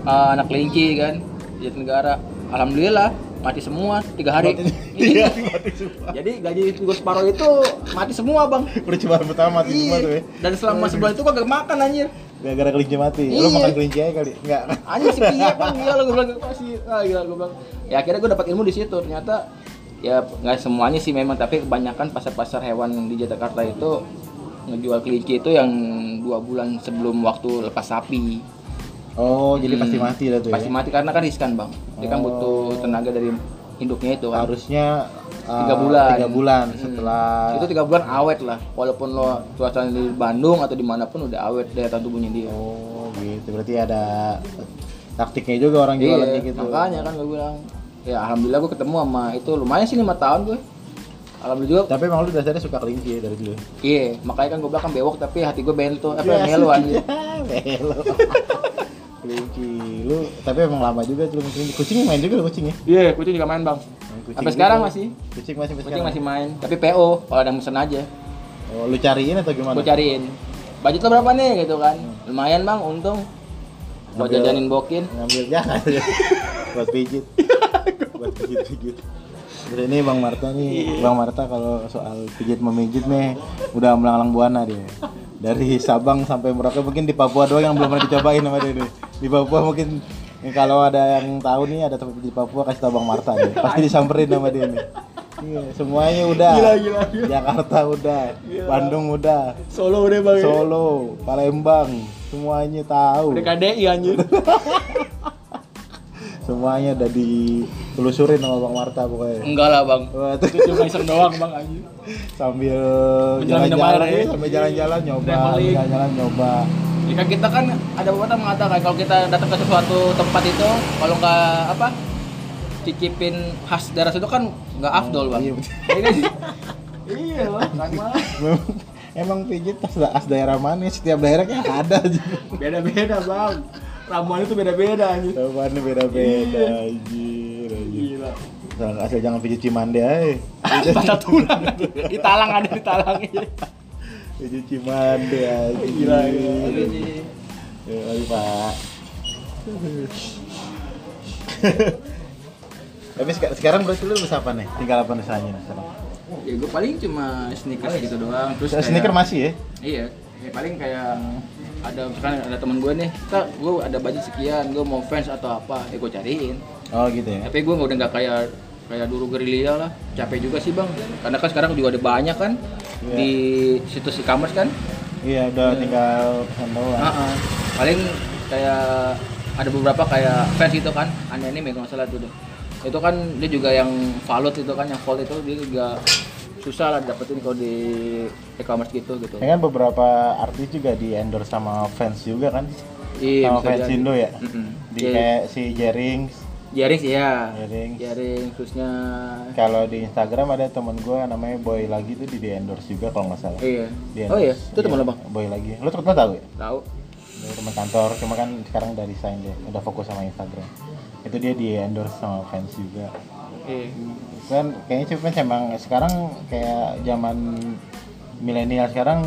Ah, anak kelinci kan di Jatinegara alhamdulillah mati semua tiga hari. Iya, mati semua. Jadi gaji gue separuh itu mati semua bang. Percobaan pertama mati semua tuh ya. Dan selama sebulan itu kagak makan anjir. Gara-gara kelinci mati. Iya. Lu makan kelinci aja kali. Enggak. Anjir si Kia bang, gila gue bilang masih, ah gila gue bilang. Ya akhirnya gue dapat ilmu di situ. Ternyata ya nggak semuanya sih memang, tapi kebanyakan pasar-pasar hewan di Jakarta itu ngejual kelinci itu yang dua bulan sebelum waktu lepas sapi. Oh, jadi Hmm. pasti mati dah tuh Pasti ya. mati karena kan riskan bang. Dia kan Oh. butuh tenaga dari induknya itu kan. Harusnya tiga bulan. Tiga bulan Hmm. setelah Itu tiga bulan awet lah. Walaupun lo cuacanya di Bandung atau di mana pun udah awet daya tahan tubuhnya dia. Oh, gitu. Berarti ada taktiknya juga orang jualannya Iya, gitu. makanya kan gue bilang. Ya alhamdulillah gue ketemu sama itu lumayan sih lima tahun gue. Alhamdulillah juga. Tapi emang lu dasarnya suka kelinci ya dari dulu. Iya, makanya kan gue bilang kan bewok tapi hati gue bento, apa Ya, melo anjir. Melo. kelinci. Lu tapi emang lama juga tuh lu kelinci. Kucing main juga lu kucing ya? Iya, kucing juga main bang. Kucing Sampai sekarang masih. Kucing masih Kucing sekarang. masih main, tapi PO kalau ada mesen aja. Oh, lu cariin atau gimana? Gue cariin. Budget lo berapa nih gitu kan? Lumayan bang, untung. Ngambil- jajanin bokin. ngambil jangan buat pijit buat pijit Terus ini Bang Marta nih, Bang Marta kalau soal pijit memijit nih udah melanglang buana dia. Dari Sabang sampai Merauke mungkin di Papua doang yang belum pernah dicobain sama dia nih. Di Papua mungkin kalau ada yang tahu nih ada tempat pijit Papua kasih tahu Bang Marta nih. Pasti disamperin sama dia nih. Iya, semuanya udah. Gila, gila, gila. Jakarta udah, Bandung udah, Solo udah bang. Solo, Palembang, semuanya tahu. KDI anjir. semuanya udah ditelusurin sama Bang Marta pokoknya Enggak lah bang. Itu cuma iseng doang bang anjir. sambil jalan-jalan air, ya. sambil jalan-jalan nyoba jalan-jalan nyoba Ya kan kita kan ada beberapa mengatakan kalau kita datang ke sesuatu tempat itu kalau nggak apa cicipin khas daerah situ kan nggak afdol bang. Iya. Iya? Iya bang. Emang pijit as, as daerah mana setiap daerah kan ada aja Beda-beda bang. Ramuan itu beda-beda anjir. jawabannya beda-beda anjir anjir Gila. Jangan asal jangan pijit cimande aja Patah tulang. Di talang ada di talang. pijit cimande aja Gila, gila. Iya sih. Ya, ayo, Pak. Tapi seka- sekarang berarti lu bisa apa nih? Tinggal apa nih selanjutnya sekarang? Ya gue paling cuma sneakers gitu doang. Terus kayak- Sneaker masih ya? Iya, ya paling kayak ada misalkan ada teman gue nih, kita gue ada budget sekian, gue mau fans atau apa, ya gue cariin. Oh gitu ya. Tapi gue udah nggak kayak kayak dulu gerilya lah, capek juga sih bang. Karena kan sekarang juga ada banyak kan Iya. di situs e-commerce kan. Iya, udah tinggal pesan doang. Ah, ah. Paling kayak ada beberapa kayak fans itu kan, aneh ini kalau salah tuh deh. Itu kan dia juga yang valut itu kan, yang fold itu dia juga susah lah dapetin kalau di e-commerce gitu gitu. Ya kan beberapa artis juga di endorse sama fans juga kan? Iya, sama fans jadi. Indo ya? Mm-mm. Di Iya. kayak si Jerings. Jarings ya. Jarings. Jaring terusnya Kalau di Instagram ada temen gue namanya Boy lagi tuh di, di endorse juga kalau nggak salah. iya. Di Oh iya, itu teman lo bang. Boy lagi. Lo terkenal tahu ya? Tahu. Dia teman kantor, cuma kan sekarang udah resign dia, udah fokus sama Instagram. Itu dia di endorse sama fans juga. Iya. Kan kayaknya sih fans emang sekarang kayak zaman milenial sekarang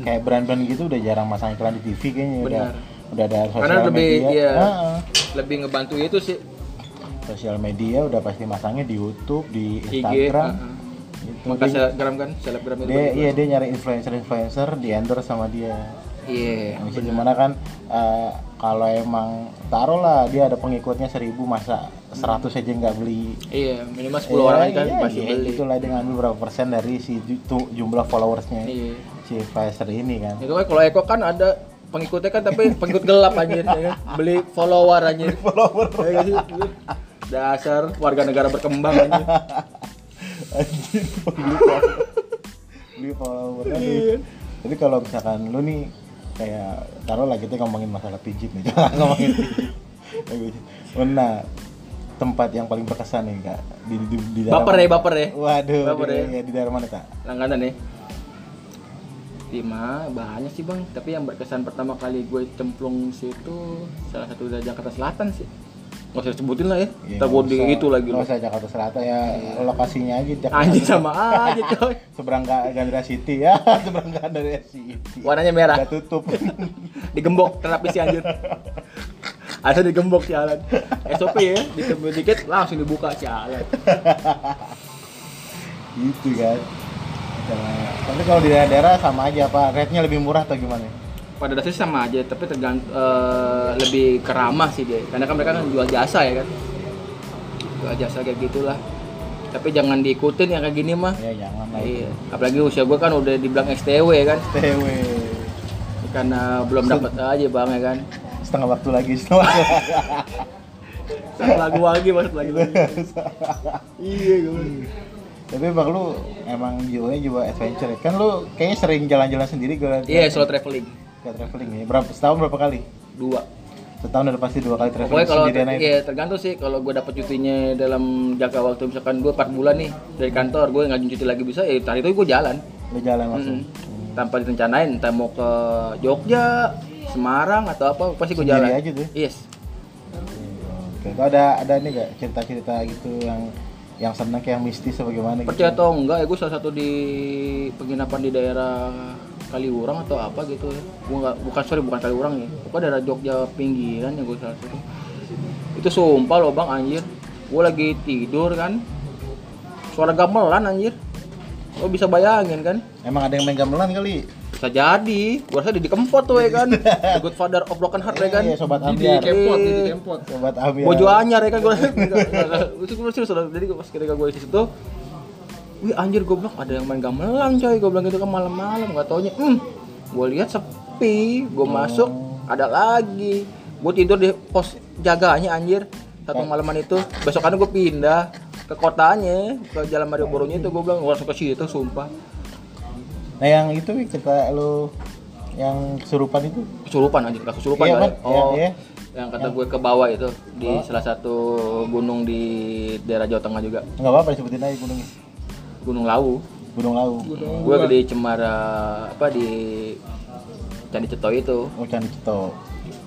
kayak brand-brand gitu udah jarang masang iklan di TV kayaknya udah Benar. udah ada sosial Karena lebih media. iya, Heeh. lebih ngebantu itu sih Sosial media udah pasti masangnya di YouTube, di IG. Instagram. heeh. Gitu. Maka Dia- selebgram kan, selebgram itu. dia bagus. iya dia nyari influencer-influencer di endorse sama dia. Iya. Bisa gimana kan eh, kalau emang taruh lah dia ada pengikutnya seribu masa 100 aja nggak beli Iya, minimal 10 orang aja kan iya, pasti iya, beli. itulah dia ngambil berapa persen dari si jumlah followersnya Iya. si influencer ini kan Itu kan kalau Eko kan ada pengikutnya kan tapi pengikut gelap anjir ya kan? Beli follower anjir. follower Ya kan? Dasar warga negara berkembang anjir. anjir beli follower beli follower aduh. tapi kalau misalkan lu nih kayak taruh lah kita ngomongin masalah pijit nih jangan ngomongin pijit nah tempat yang paling berkesan nih kak di di, di daerah Baper ya, baper ya. waduh Baper di, ya. ya, di daerah mana kak Langganan nih. Lima, banyak sih bang. Tapi yang berkesan pertama kali gue cemplung situ salah satu dari Jakarta Selatan sih. Gak usah disebutin lah ya. Iya, Ntar gue di itu lagi loh. usah Jakarta Selatan ya lokasinya aja Jakarta Anjing sama aja coy. seberang Ga- Gandara City ya. Seberang Gandara City. Warnanya merah. udah tutup. Digembok terapis si anjir. ada digembok sialan SOP ya dikembok dikit langsung dibuka sialan gitu kan tapi kalau di daerah-daerah sama aja apa? Rate-nya lebih murah atau gimana pada dasarnya sama aja tapi tergantung lebih keramah sih dia. Karena kan mereka kan jual jasa ya kan? Jual jasa kayak gitulah. Tapi jangan diikutin yang kayak gini mah. Ya jangan lah. Iya. Apalagi usia gue kan udah dibilang STW kan? TW karena belum dapat aja bang ya kan? Setengah waktu lagi setengah waktu satu lagu lagi masuk lagi. Iya gue tapi bang lu emang jiwanya jiwa adventure ya? kan lu kayaknya sering jalan-jalan sendiri gue iya solo traveling Kayak traveling ya. Berapa setahun berapa kali? Dua. Setahun udah pasti dua kali traveling pokoknya kalau sendirian aja. ya tergantung sih. Kalau gue dapat cutinya dalam jangka waktu misalkan gue 4 bulan nih dari kantor gue ngajuin cuti lagi bisa ya hari itu gue jalan. Lu jalan langsung. Mm. tanpa direncanain entah mau ke Jogja Semarang atau apa pasti gue jalan. aja tuh? yes. Oke, itu ada ada nih gak cerita-cerita gitu yang yang kayak yang mistis atau bagaimana gitu? percaya atau enggak ya gue salah satu di penginapan di daerah Kaliurang atau apa gitu ya. Nggak bukan sorry bukan Kaliurang ya. Pokoknya daerah Jogja pinggiran ya gue salah satu. Itu sumpah loh bang anjir. Gue lagi tidur kan. Suara gamelan anjir. Lo bisa bayangin kan. Emang ada yang main gamelan kali? bisa jadi. Gue rasa di kempot tuh ya kan. The good father of broken heart ya kan. Iya, sobat Di ambiar. kempot, di kempot. Sobat ambiar. Bojo anyar ya kan. Gue itu gue serius loh. jadi pas ketika gue di situ wih anjir bilang ada yang main gamelan coy. Gue bilang gitu kan malam-malam gak taunya. Hmm gue lihat sepi. Gue masuk ada lagi. Gue tidur di pos jaganya anjir. Satu malaman itu. Besokannya gue pindah ke kotanya ke jalan Mario Boronya itu gue bilang gue langsung ke situ sumpah. Nah yang itu cerita lu yang kesurupan itu? Kesurupan anjir gak kesurupan Iya, kali. Bang. Iya, oh iya. yang kata gue ke bawah itu di salah satu gunung di daerah Jawa Tengah juga. Nggak apa-apa disebutin aja gunungnya. Gunung Lawu. Gunung Lawu. gue di Cemara apa di Candi Ceto itu. Oh Candi Cito.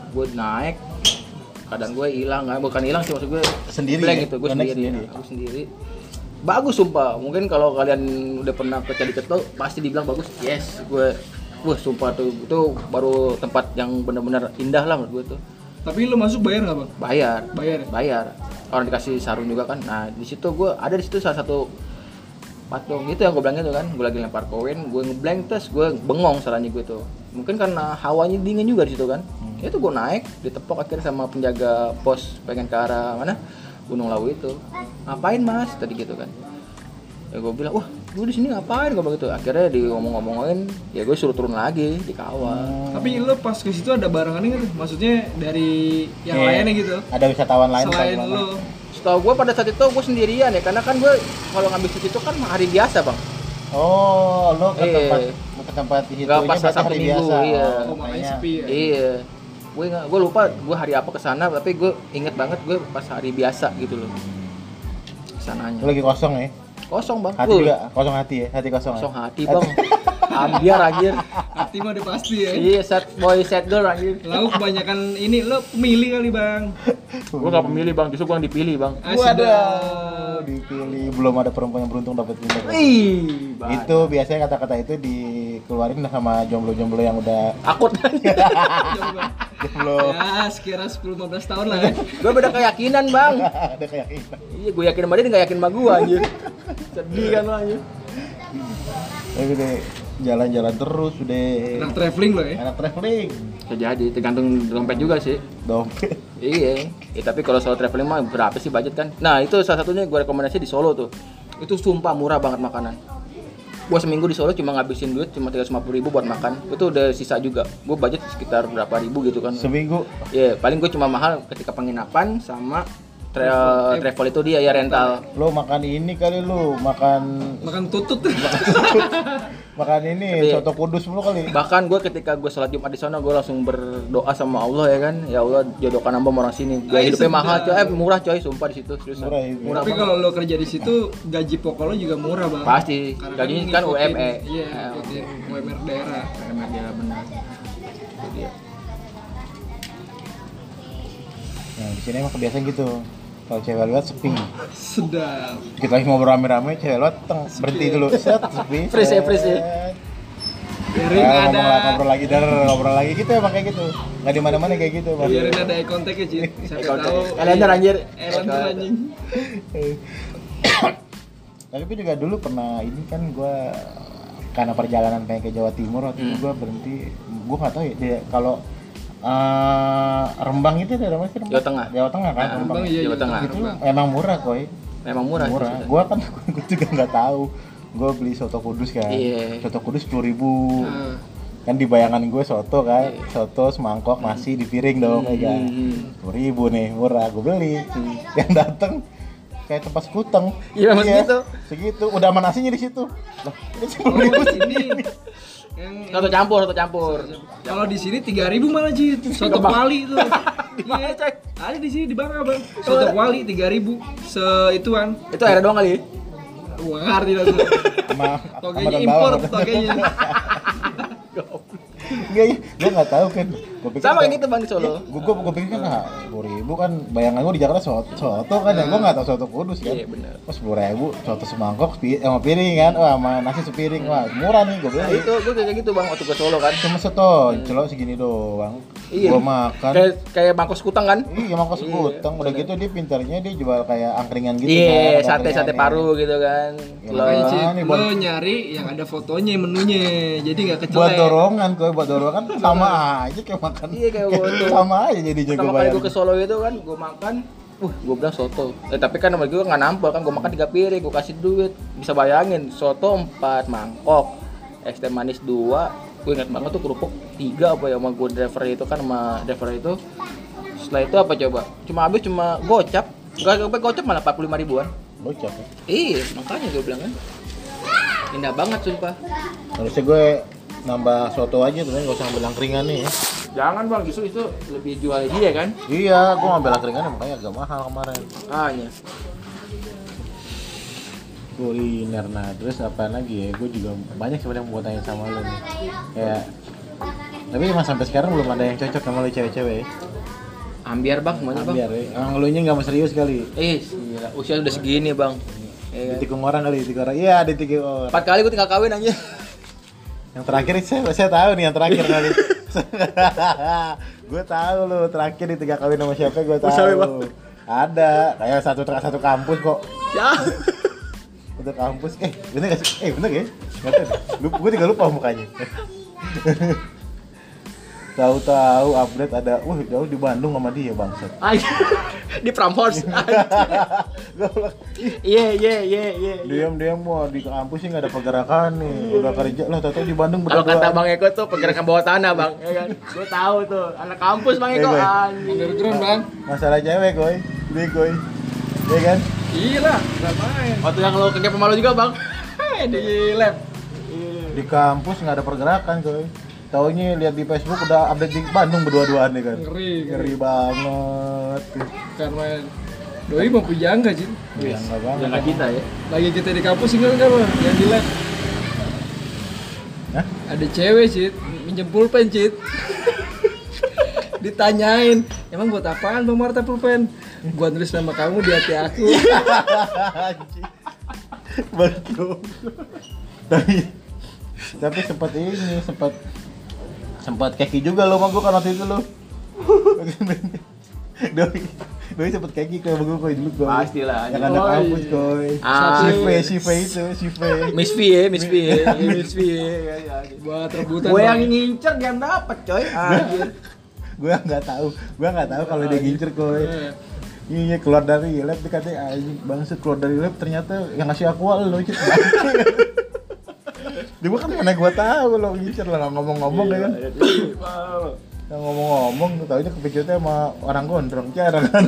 gue naik kadang gue hilang. Kan bukan hilang sih maksud gue Sendiri blank ya? gitu gue sendiri, sendiri? aku sendiri. Bagus sumpah. Mungkin kalau kalian udah pernah ke Candi Ceto pasti dibilang bagus. Yes gue wah sumpah tuh. Itu baru tempat yang benar-benar indah lah menurut gue tuh. Tapi lu masuk bayar nggak bang? bayar. Bayar ya? bayar. Orang dikasih sarung juga kan. Nah di situ gue ada di situ salah satu patung itu yang gue bilang itu kan. Gue lagi lempar koin gue ngeblank terus gue bengong salahnya gue tuh. Mungkin karena hawanya dingin juga di situ kan. Itu gue naik ditepok akhirnya sama penjaga pos pengen ke arah mana? Gunung Lawu itu. Ngapain mas? Tadi gitu kan. Ya gue bilang wah gue di sini ngapain? Gue begitu akhirnya di ngomong-ngomongin ya gue suruh turun lagi dikawal Tapi lu pas ke situ ada barengan nggak tuh? Maksudnya dari yang Iya. lainnya gitu? Ada wisatawan lain Selain gimana? Setahu gue pada saat itu gue sendirian ya karena kan gue kalau ngambil cuti itu kan hari biasa bang Oh, lo ke Iya. tempat ke tempat itu Nggak pas Sabtu hari Minggu, biasa. iya. Oh, makanya makanya. sepi ya? Iya. Gue nggak, gue lupa gue hari apa ke sana, tapi gue inget banget gue pas hari biasa gitu loh. Ke sananya. Lo lagi kosong ya? Kosong bang. Hati juga kosong hati ya? Hati kosong. Kosong ya? hati bang. Ambiar anjir. Hati mah udah pasti ya. Iya sad boy sad girl anjir. Lalu kebanyakan ini lo pemilih kali bang. Gue gak pemilih bang, justru gue yang dipilih bang. Ah, Waduh, dipilih belum ada perempuan yang beruntung dapat bang. Itu biasanya kata-kata itu dikeluarin sama jomblo-jomblo yang udah. Coba. jomblo Ya sekira 10-15 tahun lah ya. gue beda keyakinan bang. ada keyakinan. Iya, gue yakin sama dia, dia gak yakin sama gue anjir. Sedih kan lo anjir. Tapi deh jalan-jalan terus udah Anak traveling lo ya. anak traveling Bisa jadi, tergantung dompet juga sih. dompet Iya, ya, tapi kalau solo traveling mah berapa sih budget kan? Nah itu salah satunya gue rekomendasi di Solo tuh. Itu sumpah murah banget makanan. Gue seminggu di Solo cuma ngabisin duit cuma 350 ribu buat makan. Itu udah sisa juga. Gue budget sekitar berapa ribu gitu kan? seminggu Iya, paling gue cuma mahal ketika penginapan sama tra- travel itu dia ya rental. lo makan ini kali lu makan Makan tutut. makan ini Tapi- soto kudus mulu kali Bahkan gue ketika gue sholat Jumat di sana gue langsung berdoa sama Allah ya kan, ya Allah jodohkan hamba sama orang sini. Biaya Ay, hidupnya sedap. mahal coy, eh murah coy, sumpah di situ. Murah itu. Murah Tapi banget. kalau lo kerja di situ gaji pokok lo juga murah bang. Pasti. Karena Gajinya kan ngikutin- UME. Iya, Ya. ngikutin UMR daerah. Karena dia benar. Dia. nah di sini emang kebiasaan gitu kalau cewek lewat sepi. Sedap. kita lagi ngobrol rame-rame cewek lewat teng berhenti dulu. Set sepi. Freeze ya, freeze ya. Biarin Ah, ada. ngobrol, lagi, ngobrol lagi, dar, ngobrol lagi. Gitu emang kayak gitu. Nggak di mana-mana kayak gitu, Bang. biarin ada eye contact ya Cid Siapa tahu. Kalender, anjir. Kalender anjing Tapi gue juga dulu pernah ini kan gue karena perjalanan pengen ke Jawa Timur waktu itu gue berhenti. Gue nggak tahu ya kalau eh, Rembang itu daerah mana sih Rembang? Jawa Tengah. Jawa Tengah kan Nah, Rembang. Bang iya Jawa iya, Tengah. itu Rembang. emang murah koi Memang murah. sih, murah sudah. gue kan gue juga nggak tahu gue beli soto kudus kan Iya. soto kudus sepuluh ribu Nah, kan di bayangan gue soto kan soto semangkok nasi di piring dong kayak kan Hmm. sepuluh ribu nih murah gue beli yang dateng kayak tempat sekuteng Iya, emang segitu. segitu udah sama nasinya di situ lah ini sepuluh oh ribu ini yang Satu campur, satu campur. kalau di sini 3000 malah Cid soto kuali itu iya. ada di sini di Bangka bang soto kuali 3000 se ituan Itu air doang kali. nggak ngerti lah tuh. Togenya impor togenya Enggak ya, gue nggak tahu kan. Gua pikir Sama kan- kayak gitu Bang di Solo. Gue gue gue pikir kan ah, sepuluh ribu kan bayangan gue di Jakarta soto, soto kan ya gue nggak tahu soto kudus kan. Iya, benar. Oh sepuluh ribu soto semangkok eh, sama piring kan, wah sama nasi sepiring wah murah nih gue Nah, beli. itu gue kayak gitu Bang waktu ke Solo kan. Cuma soto, celok segini doang. Iya. Gue makan. Kayak kayak sekutang kan? Iya emang kos sekutang, udah gitu dia pintarnya dia jual kayak angkringan gitu Iya, kan, sate sate paru gitu kan. Ya, Ah, nih, lo nyari yang ada fotonya menunya jadi nggak nih. Buat kecelek dorongan kok, buat dorongan sama aja kayak makan. Iya, kayak foto. sama aja jadinya gue Pertama kali gue ke Solo itu kan, gue makan, uh, gue bilang soto. Eh, tapi kan sama gue nggak nampol kan, gue makan tiga piring, gue kasih duit. Bisa bayangin, soto empat mangkok, es teh manis dua, gue ingat banget tuh kerupuk tiga apa ya sama gue driver itu kan sama driver itu. Setelah itu apa coba? Cuma habis cuma gocap, gak sampai gocap malah 45 ribuan. Bocah. ya. Iya, makanya gue bilang kan. Indah banget sumpah. Harusnya gue nambah soto aja tuh, nggak usah ambil angkringan nih. ya. Jangan bang, justru itu lebih jual dia kan? Iya, gue ngambil angkringan makanya agak mahal kemarin. Ah iya. Kuliner, nah terus apa lagi ya? Gue juga banyak sebenarnya mau tanya sama lo nih. Kayak, tapi emang sampai sekarang belum ada yang cocok sama lo cewek-cewek. ya? Ambiar bang, semuanya bang. Biar ya. Emang lo nya nggak mau serius kali. Eh, gila. Usia udah segini bang. Ditikung orang kali, ditikung orang. Iya, ditikung orang. Empat kali gue tinggal kawin aja. Yang terakhir saya, saya tahu nih yang terakhir kali. gue tahu lo terakhir di tiga kawin sama siapa gue tahu. Ada, kayak satu satu kampus kok. Ya. Satu kampus. Eh, bener gak sih? Eh, bener ya? Deh. Lupa, gue juga lupa mukanya. Tahu-tahu update ada, wah jauh di Bandung sama dia bangsat. Di Pramhorst. Goblok. Iya iya iya iya. Diam-diam mau di kampus sih nggak ada pergerakan nih. Udah kerja lah, tahu di Bandung Kalau kata Bang Eko tuh pergerakan bawah tanah bang, ya kan? Gue tahu tuh, anak kampus Bang Eko. Gue. Anjing. underground bang Masalah cewek, koy. Dia koy. Iya kan? iya lah nggak main Waktu yang lo kegep pemalu juga bang. di lab Di kampus nggak ada pergerakan, koy. Taunya lihat di Facebook udah update di Bandung berdua-duaan nih kan. ngeri ngeri banget. karena doi mau pujangga sih Iya, enggak banget. Jangan kita ya. lagi kita di kampus nggak bang yang di lab Hah? ada cewek sih minjem pulpen cit ditanyain emang buat apaan bang Marta pulpen buat nulis nama kamu di hati aku. Betul. tapi tapi sempat ini sempat sempat keki juga lo sama gua kan waktu itu lo. Doi, doi sempat keki kayak gue koi dulu koi. Pastilah, Yang Oh, kampus iya. koi. Ah. Si V, si V itu, si V. Miss V ya, Miss V ya, Iya, Miss V ya. buat rebutan Gue yang ngincer dia dapet coy. Anjir. Gue nggak tahu, gue nggak tahu kalau dia gincer koi. Eh, Iya keluar dari lab dikatanya anjing bangsat keluar dari lab ternyata yang ngasih aku lo. Dia kan mana gua tahu lo ngincer lah ngomong-ngomong ya kan. Yang ngomong-ngomong taunya kepikirnya sama orang gondrong cara kan.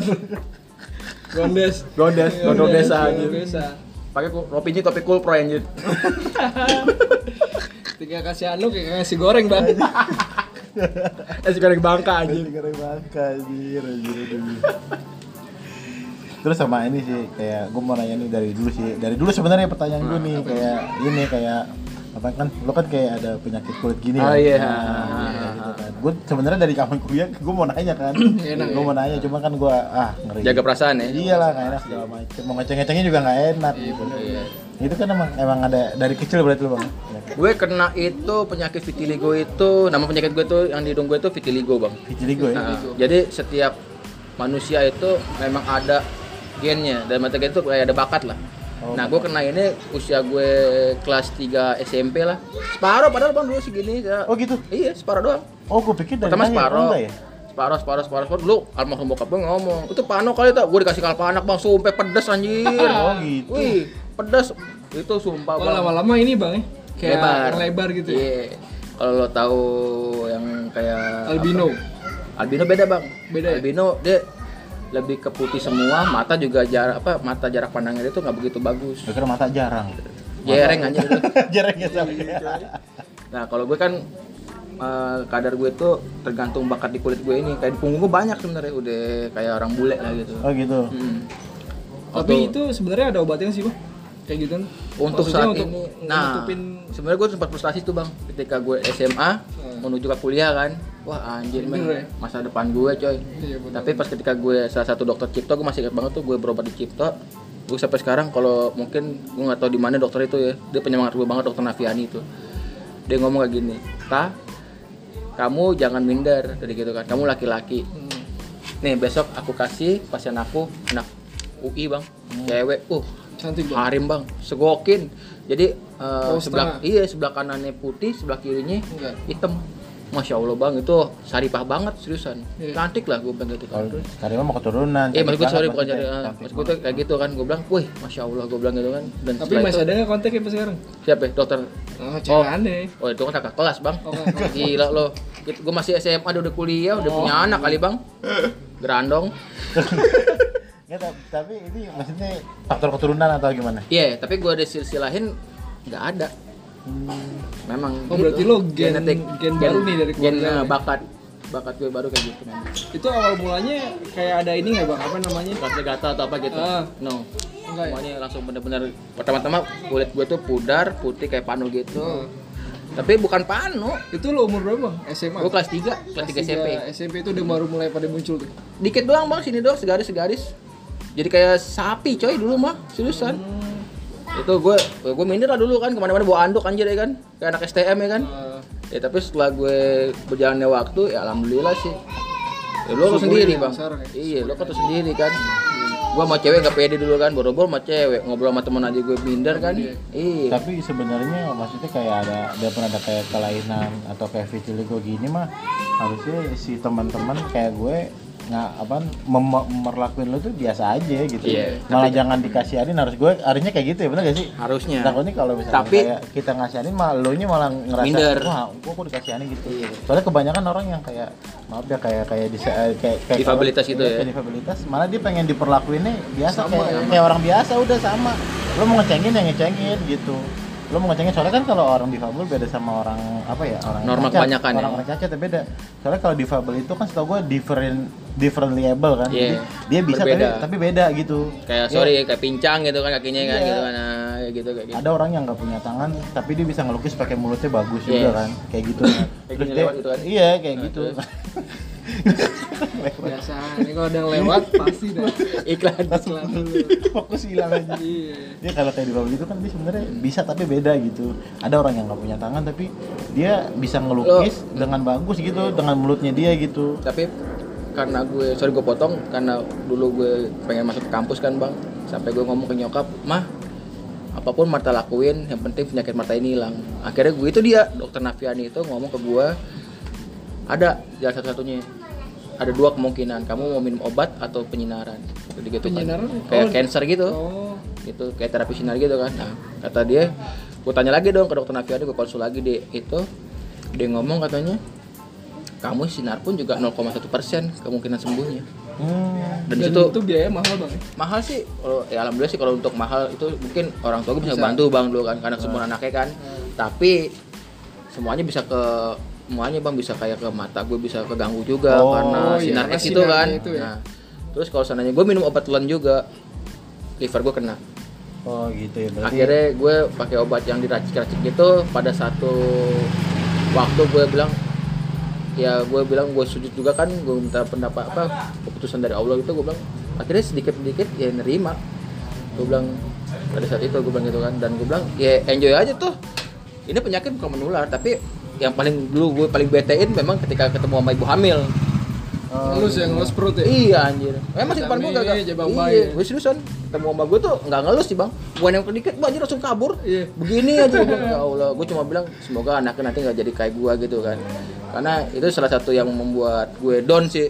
gondes Gondes, gondrong desa anjir. desa Pakai topinya topi cool pro anjir. tinggal kasih anu kayak kasih goreng bang Es goreng bangka anjir. Gara-gara bangka anjir anjir anjir. Terus sama ini sih kayak gue mau nanya nih dari dulu sih dari dulu sebenarnya pertanyaan gue nih kayak ini kayak apa kan lo kan kayak ada penyakit kulit gini Oh, ya. iya. Nah, iya, gitu kan. gue sebenarnya dari kapan kuliah gue mau nanya kan Enak, gue mau nanya cuma kan gue ah ngeri Jaga perasaan ya. iya lah nggak enak segala macam mau ngeceng-ngecengnya juga nggak enak gitu Iya. itu kan emang emang ada dari kecil berarti lu bang Gue kena itu penyakit vitiligo itu, nama penyakit gue tuh yang di hidung gue itu vitiligo bang. vitiligo ya Nah, jadi setiap manusia itu memang ada gennya dan mata gen itu kayak ada bakat lah. Oh, nah, gue kena ini usia gue kelas 3 SMP lah. Separuh padahal bang dulu segini. Ya. oh gitu Iya, separuh doang. oh gue pikir dari Pertama. Oh, separuh. enggak ya Separuh, separuh, separuh, separuh. Dulu almarhum bokap gue ngomong, itu pano kali tuh. Gue dikasih kalpa anak bang, sumpah pedes anjir. Oh, gitu. Wih, pedes. Itu sumpah Oh bang. lama-lama ini bang ya? Kayak lebar. lebar gitu ya? Iya. Kalau lo tahu yang kayak Albino. apa? Albino beda bang. Beda ya? Albino dia lebih ke putih semua, mata juga jarak apa mata jarak pandangnya dia tuh nggak begitu bagus. gue kira mata jarang Jereng aja gitu. jarang ya sama Nah kalau gue kan eh, kadar gue tuh tergantung bakat di kulit gue ini. Kayak di punggung gue banyak sebenarnya udah kayak orang bule lah gitu. oh gitu Hmm. Tapi itu sebenarnya ada obatnya sih bang? Kayak gitu kan? untuk Maksudnya saat untuk ini. nah sebenarnya gue sempat frustasi tuh bang ketika gue SMA menuju ke kuliah kan. Wah anjir men. Ya? masa depan gue coy. Iya, tapi pas ketika gue salah satu dokter Cipto gue masih ingat banget tuh gue berobat di Cipto. Gue sampai sekarang kalau mungkin gue nggak tahu di mana dokter itu ya. Dia penyemangat gue banget dokter Naviani itu. Dia ngomong kayak gini ta kamu jangan minder dari gitu kan. Kamu laki-laki. Hmm. nih besok aku kasih pasien aku anak UI bang. Cewek uh Cantik bang. Harim bang, segokin. Jadi eh, Oh, sebelah setengah. iya sebelah kanannya putih, sebelah kirinya Enggak. hitam. Masya Allah bang, itu saripah banget seriusan. Iya. Cantik lah gue bilang gitu kan. Karimah mau keturunan Eh maksud gue sorry banget bukan Cantik maksud gue tuh kayak gitu kan. Gue bilang, wih Masya Allah gue bilang gitu kan. Dan Tapi masih itu, ada nggak kontaknya pas sekarang? siapa ya? Dokter? Oh, cewek aneh. Oh itu kan kakak kelas bang. Oh, Gila lo. Gue masih SMA udah kuliah, udah punya Oh. anak kali bang. Gerandong. Nggak, tapi- tapi ini maksudnya faktor keturunan atau gimana Iya, tapi gue ada silsilahin nggak ada. Memang. Oh, berarti lo gen- Genetik. gen baru nih dari gen, keluarga eh, ya? bakat bakat gue baru kayak gitu memang. Itu awal mulanya kayak ada ini nggak bang? Apa namanya? Gata-gata atau apa gitu. Ah. No. Enggak ya? Semuanya langsung bener-bener pertama-tama kulit gue tuh pudar, putih kayak panu gitu. Hmm. Tapi bukan panu. Itu lo umur berapa bang? SMA? Gue kelas 3, kelas 3 SMP. SMP itu udah baru mulai pada muncul tuh. Dikit doang bang, sini doang segaris-segaris. Jadi kayak sapi coy dulu mah, seriusan. Hmm. Itu gue, gue minder lah dulu kan, ke mana-mana bawa anduk anjir ya kan. Kayak anak STM ya kan. Eh, Ya tapi setelah gue berjalannya waktu, ya alhamdulillah sih. Ya lo sendiri ya, bang. besar ya. Iya, lo kan tuh sendiri kan. Gua sama cewek gak pede dulu kan, boro-boro sama cewek ngobrol sama temen aja gue minder kan. Iya. tapi sebenarnya maksudnya kayak ada dia pernah ada kayak kelainan atau kayak vitiligo gini mah harusnya si teman-teman kayak gue nggak apa mem- merlakuin lo tuh biasa aja gitu Iya, malah jangan dikasihanin harus gue harusnya kayak gitu ya benar gak sih Harusnya. takutnya kalau misalnya Tapi- kayak kita ngasihanin malah lo nya malah ngerasa Minder. wah gue kok dikasihanin gitu Iya. soalnya kebanyakan orang yang kayak maaf ya kayak kayak di kayak, kayak Difabilitas itu iya, ya? kayak difabilitas malah dia pengen diperlakuinnya biasa Sama kayak, ya. kayak orang biasa udah sama lo mau ngecengin ya ngecengin gitu lo mau ngecengin soalnya kan kalau orang difabel beda sama orang apa ya orang Normal cacat. kebanyakan ya. orang orang cacat ya beda soalnya kalau difabel itu kan setahu gue different differently able kan Iya. Jadi dia bisa tapi, Berbeda. tapi beda gitu Kayak Iya. sorry, kayak pincang gitu kan kakinya kan Iya. gitu kan. Nah, kayak gitu kayak gitu. ada orang yang nggak punya tangan tapi dia bisa ngelukis pakai mulutnya bagus Yes. juga kan kayak gitu Kayak Terus dia- lewat gitu kan. iya kayak Nah, gitu biasa. Ini kalau ada yang lewat pasti dah. Iklan. Iklan dulu. fokus hilang aja Iya. dia kalau kayak difabel itu kan dia sebenarnya bisa tapi beda gitu ada orang yang nggak punya tangan tapi dia bisa ngelukis dengan bagus gitu dengan mulutnya dia gitu Tapi karena gue sorry gue potong karena dulu gue pengen masuk ke kampus kan bang sampai gue ngomong ke nyokap mah apa pun Marta lakuin yang penting penyakit Marta ini hilang akhirnya gue itu dia dokter Nafiani itu ngomong ke gue ada jalan satu-satunya ada dua kemungkinan kamu mau minum obat atau penyinaran jadi gitu kan. Penyinaran? kayak Oh. cancer gitu Oh. gitu kayak terapi sinar gitu kan nah kata dia gue tanya lagi dong ke dokter Nafiani gue konsul lagi dia itu dia ngomong katanya kamu sinar pun juga 0,1 persen kemungkinan sembuhnya hmm. dan, Dan itu itu biaya mahal bang. ya? mahal sih kalau ya alhamdulillah sih kalau untuk mahal itu mungkin orang tua gue bisa, Bisa. bantu bang dulu kan karena semua anaknya kan tapi semuanya bisa ke semuanya bang bisa kayak ke mata gue bisa keganggu juga Oh, karena iya, sinar X itu kan itu ya. nah terus kalau seandainya gue minum obat telan juga liver gue kena oh gitu ya berarti akhirnya gue pakai obat yang diracik-racik gitu pada satu waktu gue bilang ya gue bilang gue sujud juga kan gue minta pendapat apa keputusan dari Allah gitu gue bilang akhirnya sedikit sedikit ya nerima gue bilang pada saat itu gue bilang gitu kan dan gue bilang ya enjoy aja tuh ini penyakit bukan menular tapi yang paling dulu gue paling betein memang ketika ketemu sama ibu hamil ngelus ya ngelus perut ya Iya anjir. Emang sih depan gue gak jabang Iya, gue seriusan. Ketemu sama gue tuh nggak ngelus sih bang. Bukan yang kedikit, gue anjir langsung kabur. Iya. Begini aja gue ya Allah. Gue cuma bilang semoga anaknya nanti nggak jadi kayak gue gitu kan. Karena itu salah satu yang membuat gue down sih.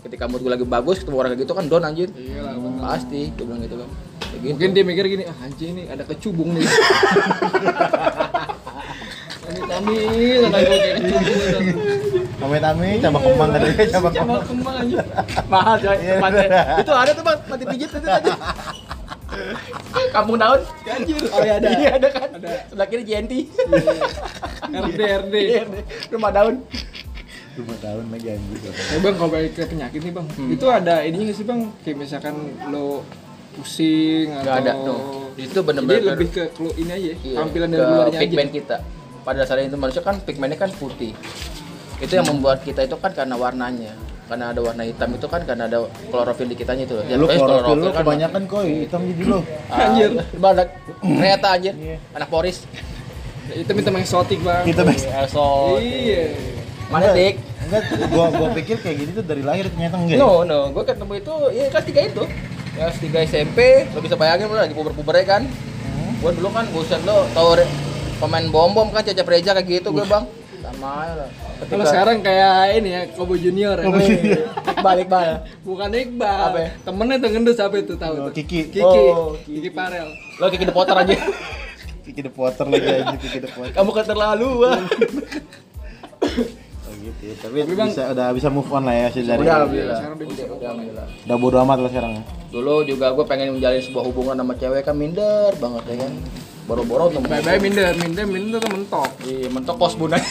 Ketika mood gue lagi bagus, ketemu orang kayak gitu kan down anjir. Iya lah, bener. Pasti, gue bilang gitu kan. Kayak gitu. mungkin dia mikir gini ah anjing ini ada kecubung nih ini kami kata gue kayak kecubung Tami-tami, cabang kembang tadi, coba kembang. kembang aja mahal coy Iya. tempatnya. itu ada tuh bang, mati pijit itu tadi. Kampung daun. anjir Oh iya ada. Iya ada kan. Ada. Sebelah kiri JNT. RD RD Iya, Rumah daun. Cuma tahun lagi anjir. Eh bang kalau balik ke penyakit nih bang, itu ada ininya nggak sih bang? Kayak misalkan lo pusing atau Nggak ada tuh. Itu Jadi bener-bener lebih ke kelu ini aja, Iya, tampilan dari luarnya aja. pigmen kita. Pada dasarnya itu manusia kan pigmennya kan putih. Itu yang membuat kita itu kan karena warnanya. Karena ada warna hitam itu kan karena ada klorofil di kitanya itu. Ya, Lu pokoknya klorofil lu kan- kebanyakan koi, hitam jadi lu. Ah, Anjir. Banyak. Ternyata anjir. Iya. Anak Boris. Itu minta eksotik bang. Kita best. Elso. Iya. Mana dik? Enggak, gua gua pikir kayak gini tuh dari lahir ternyata enggak. No, no, gue ketemu itu ya kelas 3 itu. Kelas 3 SMP, lo bisa bayangin lo lagi puber-pubernya kan. Hmm. Gue dulu kan buset lo tau pemain bom-bom kan Cecep Reja kayak gitu gue bang. Sama lah. Ketika- Kalau sekarang kayak ini ya, Kobo Junior ya. Kobo Junior. balik balik. Bukan Iqbal. Apa ya? Temennya tuh ngendus apa itu tahu Oh, tuh? Kiki. Kiki. Oh, Kiki Parel. Lo kayak The Potter aja. Kiki the Potter lagi aja, Kiki the Potter. Kamu keterlaluan. Oh gitu ya. Tapi, Tapi, Bang- bisa udah bisa move on lah ya sih dari. Udah udah. Udah alhamdulillah. Udah bodo amat lah sekarang. ya. Dulu juga gue pengen menjalin sebuah hubungan sama cewek kan minder banget ya kan. Boro-boro tuh. Bye bye minder, minder, minder tuh mentok. Iya, mentok kos bun aja.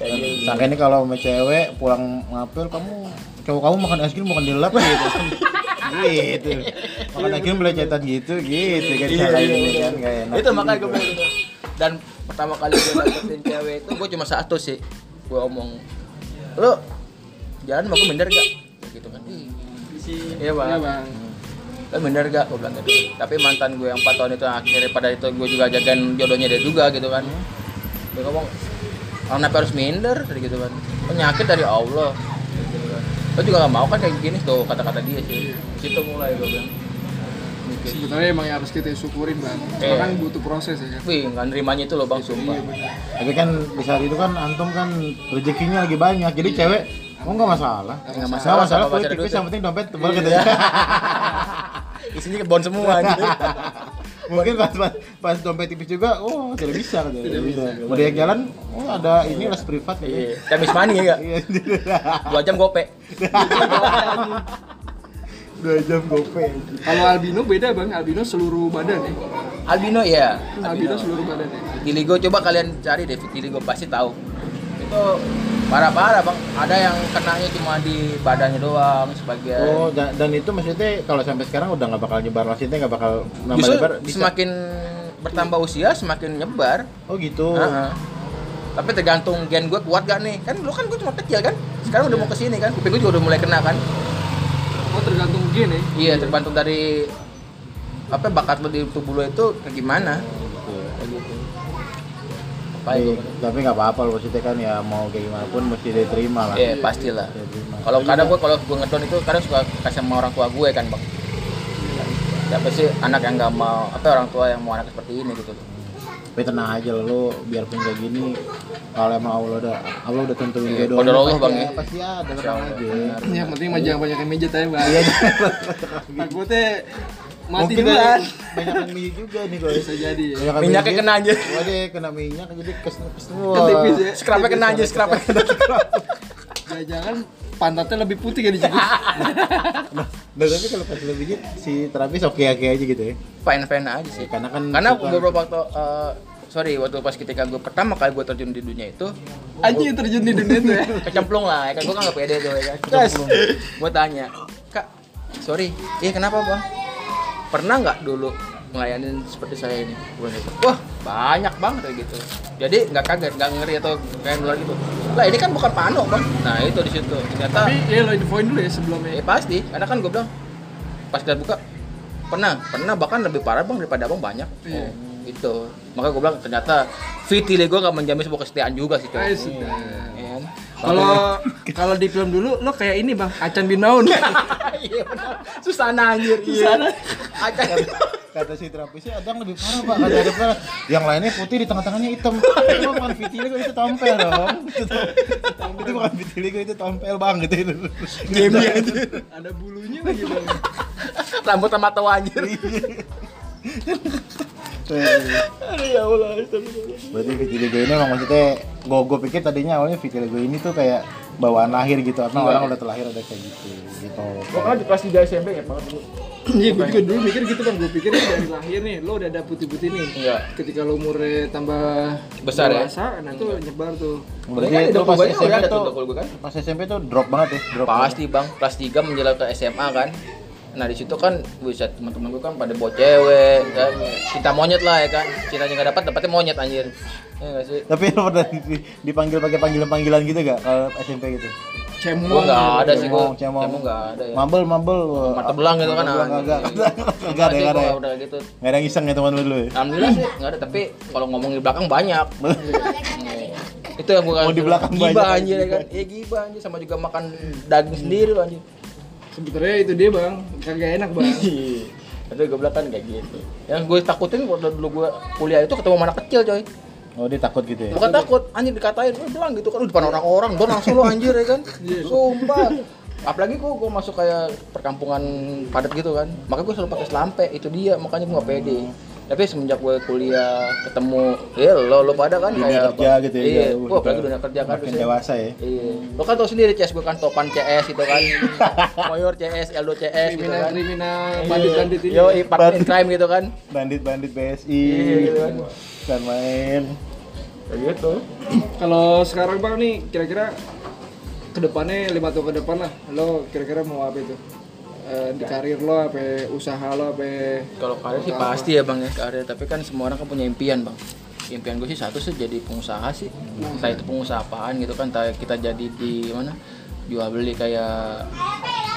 Kayak gitu. Sangka ini kalau sama cewek pulang ngapel kamu cowok kamu makan es krim bukan dilap gitu. gitu. Makan es krim belecetan gitu, gitu kan Iya, cara iya, ini iya. kan gak enak. itu makanya gue gitu. bilang gitu dan pertama kali gue dapetin cewek itu gue cuma satu sih gue omong lo jalan mau gue minder gak gitu kan iya Iya bang bang. Lo minder gak? Gue bilang gitu. Tapi mantan gue yang 4 tahun itu akhirnya pada itu gue juga jagain jodohnya dia juga gitu kan. Dia ngomong "Ah, kenapa harus minder? Tadi gitu kan. Penyakit dari Allah. Gitu kan. Lo juga gak mau kan kayak gini tuh kata-kata dia sih. Situ mulai gue bilang. Mikir Sebetulnya emang yang harus kita syukurin bang. Cuma Iya. kan butuh proses ya kan. Wih, nggak nerimanya itu loh bang, sumpah. Iya benar. Tapi kan di saat itu kan antum kan rezekinya lagi banyak, jadi cewek Oh enggak masalah. Nggak masalah, Nggak masalah sama kulit pacar tipis yang penting dompet tebal Iya. katanya. Isinya kebon semua gitu. Mungkin pas, pas pas dompet tipis juga, oh tidak bisa katanya. Tidak bisa. Mau diajak jalan, oh ada ini les privat Iya, ya. Temis money ya enggak? Iya. Dua jam gope. Dua jam gope. Kalau albino beda bang, albino seluruh badan ya. Albino ya. Albino seluruh badan ya. Vitiligo coba kalian cari deh vitiligo pasti tahu. Itu parah-parah bang. Ada yang kenanya cuma di badannya doang sebagian. Oh, dan, dan itu maksudnya kalau sampai sekarang udah nggak bakal nyebar maksudnya nggak bakal nambah Justru lebar bisa. semakin bertambah usia semakin nyebar. Oh gitu. Heeh. Tapi tergantung gen gue kuat gak nih? Kan dulu kan gue cuma kecil kan. Sekarang udah mau ke sini kan. Kuping gue juga udah mulai kena kan. Oh tergantung gen ya. Iya, tergantung dari apa bakat lo di tubuh lo itu kayak gimana. Kayak gitu. Apa Tapi, itu? tapi nggak apa-apa loh maksudnya kan ya mau kayak gimana pun mesti diterima lah. Iya, pastilah. Kalau kadang gue kalau gue ngedon itu kadang suka kasih sama orang tua gue kan, Bang. Siapa sih anak yang nggak mau apa orang tua yang mau anak seperti ini gitu. Tapi tenang aja lo, lo biarpun kayak gini kalau emang Allah udah Allah udah tentuin Iya, jodohnya kodar Allah, pasti, Bang, ya. pasti ada tenang aja. Yang penting mah jangan banyak yang meja tanya bang. Iya. Takutnya mati Mungkin dari banyak minyak juga nih guys. Bisa jadi ya. Banyak Minyaknya minyak. kena aja. Waduh, kena minyak jadi kes kes semua. Kan tipis ya. Scrapnya kena aja, scrapnya kena. Jangan-jangan pantatnya lebih putih kan di sini. Nah, nah, tapi kalau pas lebih si terapis oke oke aja gitu ya. Fine fine aja sih. Karena kan Karena beberapa waktu eh, sorry waktu pas ketika gue pertama kali gue terjun di dunia itu Anjing terjun di dunia itu ya. kecemplung lah ya kan gue kan gak pede tuh ya kan gue tanya kak sorry iya kenapa bang pernah nggak dulu ngelayanin seperti saya ini? Wah banyak banget kayak gitu. Jadi nggak kaget nggak ngeri atau kayak nular gitu. Lah ini kan bukan pano bang. Nah itu di situ. Ternyata Tapi ya lo infoin dulu ya sebelumnya. eh pasti. Karena kan gue bilang pas dia buka pernah pernah bahkan lebih parah bang daripada abang banyak. Iya. oh, itu makanya gue bilang ternyata vitiligo nggak menjamin sebuah kesetiaan juga sih. Iya kan? Kalau kalau di film dulu lo kayak ini bang, Acan bin Maun. iya benar. Susana anjir Susana Acan. Kata si terapisnya ada yang lebih parah pak kata ada parah yang lainnya putih di tengah-tengahnya hitam. Itu bukan vitiligo itu tompel dong. Itu, bukan vitiligo itu tompel bang gitu itu. Ada bulunya lagi bang. rambut sama anjir Aduh ya Allah berarti vitiligo ini emang maksudnya gue gue pikir tadinya awalnya vitiligo ini tuh kayak bawaan lahir gitu karena Iya. orang udah terlahir ada kayak gitu gitu Gua kan di kelas 3 SMP ya banget dulu Iya, gue juga dulu mikir gitu bang. Gue pikir dari lahir nih, lo udah ada putih-putih nih. Iya. Ketika lo umurnya tambah Besar ya? dewasa, nah tuh nyebar tuh. Berarti kan itu pas udah SMP ada tuh tuh gue kan pas SMP tuh drop banget ya drop Pasti bang, kelas 3 menjelang ke SMA kan Nah di situ kan bisa teman-teman gue kan pada bawa cewek kan. Cinta monyet lah ya kan. Cintanya nggak dapat dapatnya monyet anjir. Ya nggak sih? Tapi lo pernah di- dipanggil pakai panggilan-panggilan gitu gak kalau SMP gitu? Gue Cemong. nggak ada sih gue Cemong, nggak ada ya. Mambel mambel mata belang gitu kan belang, anjing. kagak kagak ada kagak ada ya? udah gitu. Nggak ada yang iseng ya teman lu dulu ya? Alhamdulillah sih nggak ada. Tapi kalau ngomong di belakang banyak. Itu yang gue Oh, di belakang gibah banyak. anjir ya kan. Iya gibah anjir. Sama juga makan daging sendiri loh anjir Sebenarnya itu dia bang, kagak enak bang. tapi gue bilang kan kayak gitu. Yang gue takutin waktu dulu gue kuliah itu ketemu anak kecil coy. Oh dia takut gitu ya? Bukan takut. Anjir dikatain gue bilang gitu kan di depan orang-orang gue langsung lo anjir ya kan? Sumpah. Apalagi gue gue masuk kayak perkampungan padat gitu kan. Makanya gue selalu pakai selampe itu dia. Makanya gue gak pede tapi semenjak gue kuliah ketemu ya lo lo pada kan Dunia kayak kerja gitu ya, iya gue apalagi dunia kerja kan makin dewasa ya Iya, lo kan tau sendiri CS gue kan topan CS itu kan, Moyor CS, Eldo CS gitu kan. kriminal bandit-bandit ini. Yo, partner in crime gitu kan. bandit-bandit BSI Iya, gitu kan. dan main Kayak gitu. Kalau sekarang bang nih, kira-kira ke depannya lima tahun ke depan lah, lo kira-kira mau apa itu? Eh, di karir lo, apa usaha lo, apa Kalau karir sih pasti ya bang ya karir, tapi kan semua orang kan punya impian bang. Impian gue sih satu sih jadi pengusaha sih. Entah itu pengusaha apaan gitu kan, entah kita jadi di mana jual beli kayak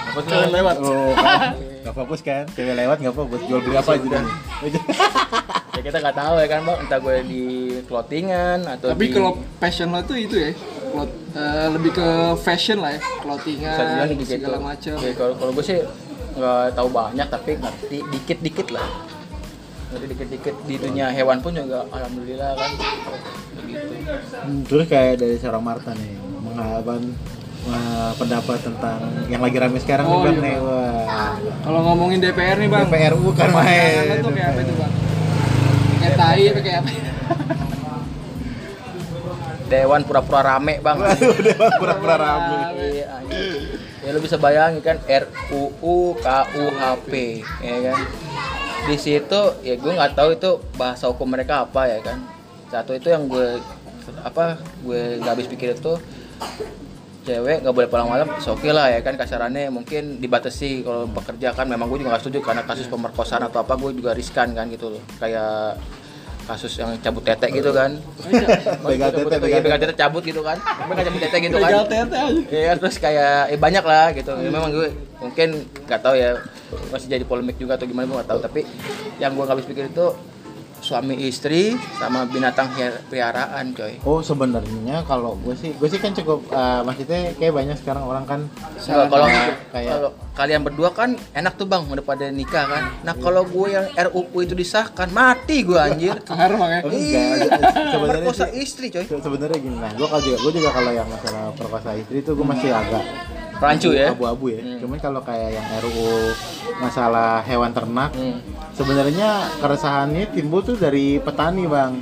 apa sih? lewat. oh kan nggak fokus kan cewek lewat nggak fokus jual beli apa aja dan ya kita nggak tahu ya kan bang, entah gue di clothingan atau Tapi di... kalau passion lo tuh itu ya, cloth- eh, lebih ke fashion lah ya, clothingan, gitu. segala macam. Oke, kalau kalau gue sih nggak tahu banyak tapi ngerti dikit-dikit lah. Ngerti dikit-dikit di dunia hewan pun juga alhamdulillah kan. Begitu. Hmm, terus kayak dari seorang Marta nih menghaban eh, pendapat tentang yang lagi rame sekarang Oh, nih bang iya, nih wah Kalau ngomongin DPR nih bang, DPR bukan main tuh kayak apa itu bang? Kayak tai apa kayak apa? Dewan pura-pura rame bang. bang pura-pura rame Iya. Ya lu bisa bayangin kan RUU KUHP ya kan. Di situ ya gue nggak tahu itu bahasa hukum mereka apa ya kan. Satu itu yang gue apa gue nggak habis pikir itu cewek nggak boleh pulang malam oke lah ya kan kasarannya mungkin dibatasi kalau bekerja kan memang gue juga nggak setuju karena kasus pemerkosaan atau apa gue juga riskan kan gitu loh kayak kasus yang cabut tetek gitu kan Pegang Cabut tete, tetek, pegang pegang tetek cabut gitu kan nggak cabut tetek gitu kan tete aja. Iya terus kayak eh, banyak lah gitu. Ya, memang gue mungkin nggak tahu ya masih jadi polemik juga atau gimana gue nggak tahu. Tapi yang gue nggak habis pikir itu suami istri sama binatang peliharaan coy. Oh sebenarnya kalau gue sih, gue sih kan cukup, eh, maksudnya kayak banyak sekarang orang kan kalau kayak kalau kalian berdua kan enak tuh bang udah pada nikah kan. Nah kalau gue yang RUU itu disahkan mati gue anjir. Ya. Iya. sebenarnya Perkosa istri coy. se- sebenarnya gini nah, gue juga, gue juga kalau yang masalah perkosa istri itu gue masih agak Rancu ya. abu-abu ya. Hmm. Cuman kalau kayak yang RUU masalah hewan ternak, Hmm. sebenarnya keresahannya timbul tuh dari petani bang.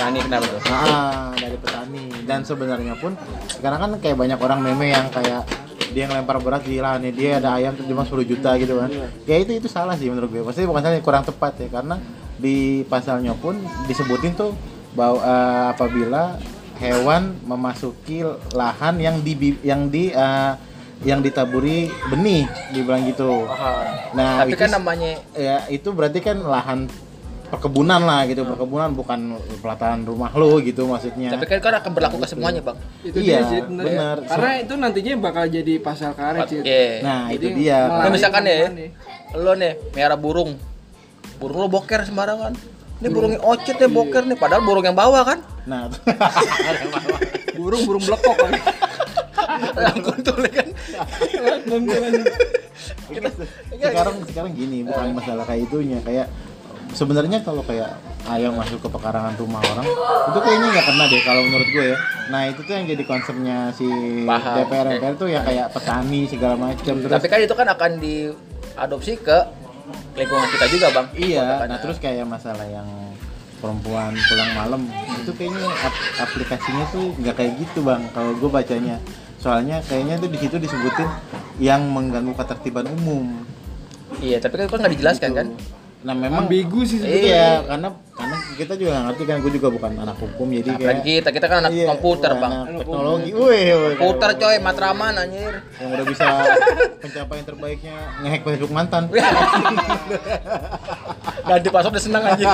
Ini kenapa tuh? Nah, dari petani. Dan sebenarnya pun sekarang kan kayak banyak orang meme yang kayak dia ngelempar beras di lahannya dia ada ayam cuma 10 juta gitu kan. Ya itu itu salah sih menurut gue. Maksudnya bukan salah kurang tepat ya karena di pasalnya pun disebutin tuh bahwa eh, apabila hewan memasuki lahan yang di yang di eh, yang ditaburi benih dibilang gitu. Nah, Tapi which kan is- namanya ya itu berarti kan lahan perkebunan lah gitu perkebunan bukan pelataran rumah lo gitu maksudnya Tapi kan kan akan berlaku ke semuanya, Bang. itu Iya, dia Cid, bener ya. karena itu nantinya bakal jadi pasal karet Cid. Iya. nah Jadi itu dia Nah, misalkan ya, nih? lo nih merah burung, burung lo boker sembarangan. Ini burungnya ocit nih boker nih, padahal burung yang bawa kan. nah burung burung blekok kan Tuh kan. sekarang sekarang gini bukan masalah kayak itunya kayak sebenarnya kalau kayak ayam masuk ke pekarangan rumah orang itu kayaknya nggak kena deh kalau menurut gue ya nah itu tuh yang jadi konsepnya si Paham. DPR DPR tuh yang kayak petani segala macam terus Tapi kan itu kan akan diadopsi ke lingkungan kita juga, Bang. iya nah terus kayak masalah yang perempuan pulang malam itu kayaknya ap- aplikasinya tuh nggak kayak gitu bang kalau gue bacanya soalnya kayaknya tuh di situ disebutin yang mengganggu ketertiban umum. Iya, tapi kan kan nggak dijelaskan kan. nah memang ambigu sih sebetulnya Iya, karena karena kita juga nggak ngerti kan, gue juga bukan anak hukum jadi Apalagi kayak kita, kita kan anak Iya, komputer, Bang. anak teknologi, wih, Komputer coy, matraman anjir. yang udah bisa pencapaian terbaiknya ngehack Facebook mantan. Ganti password udah seneng anjir.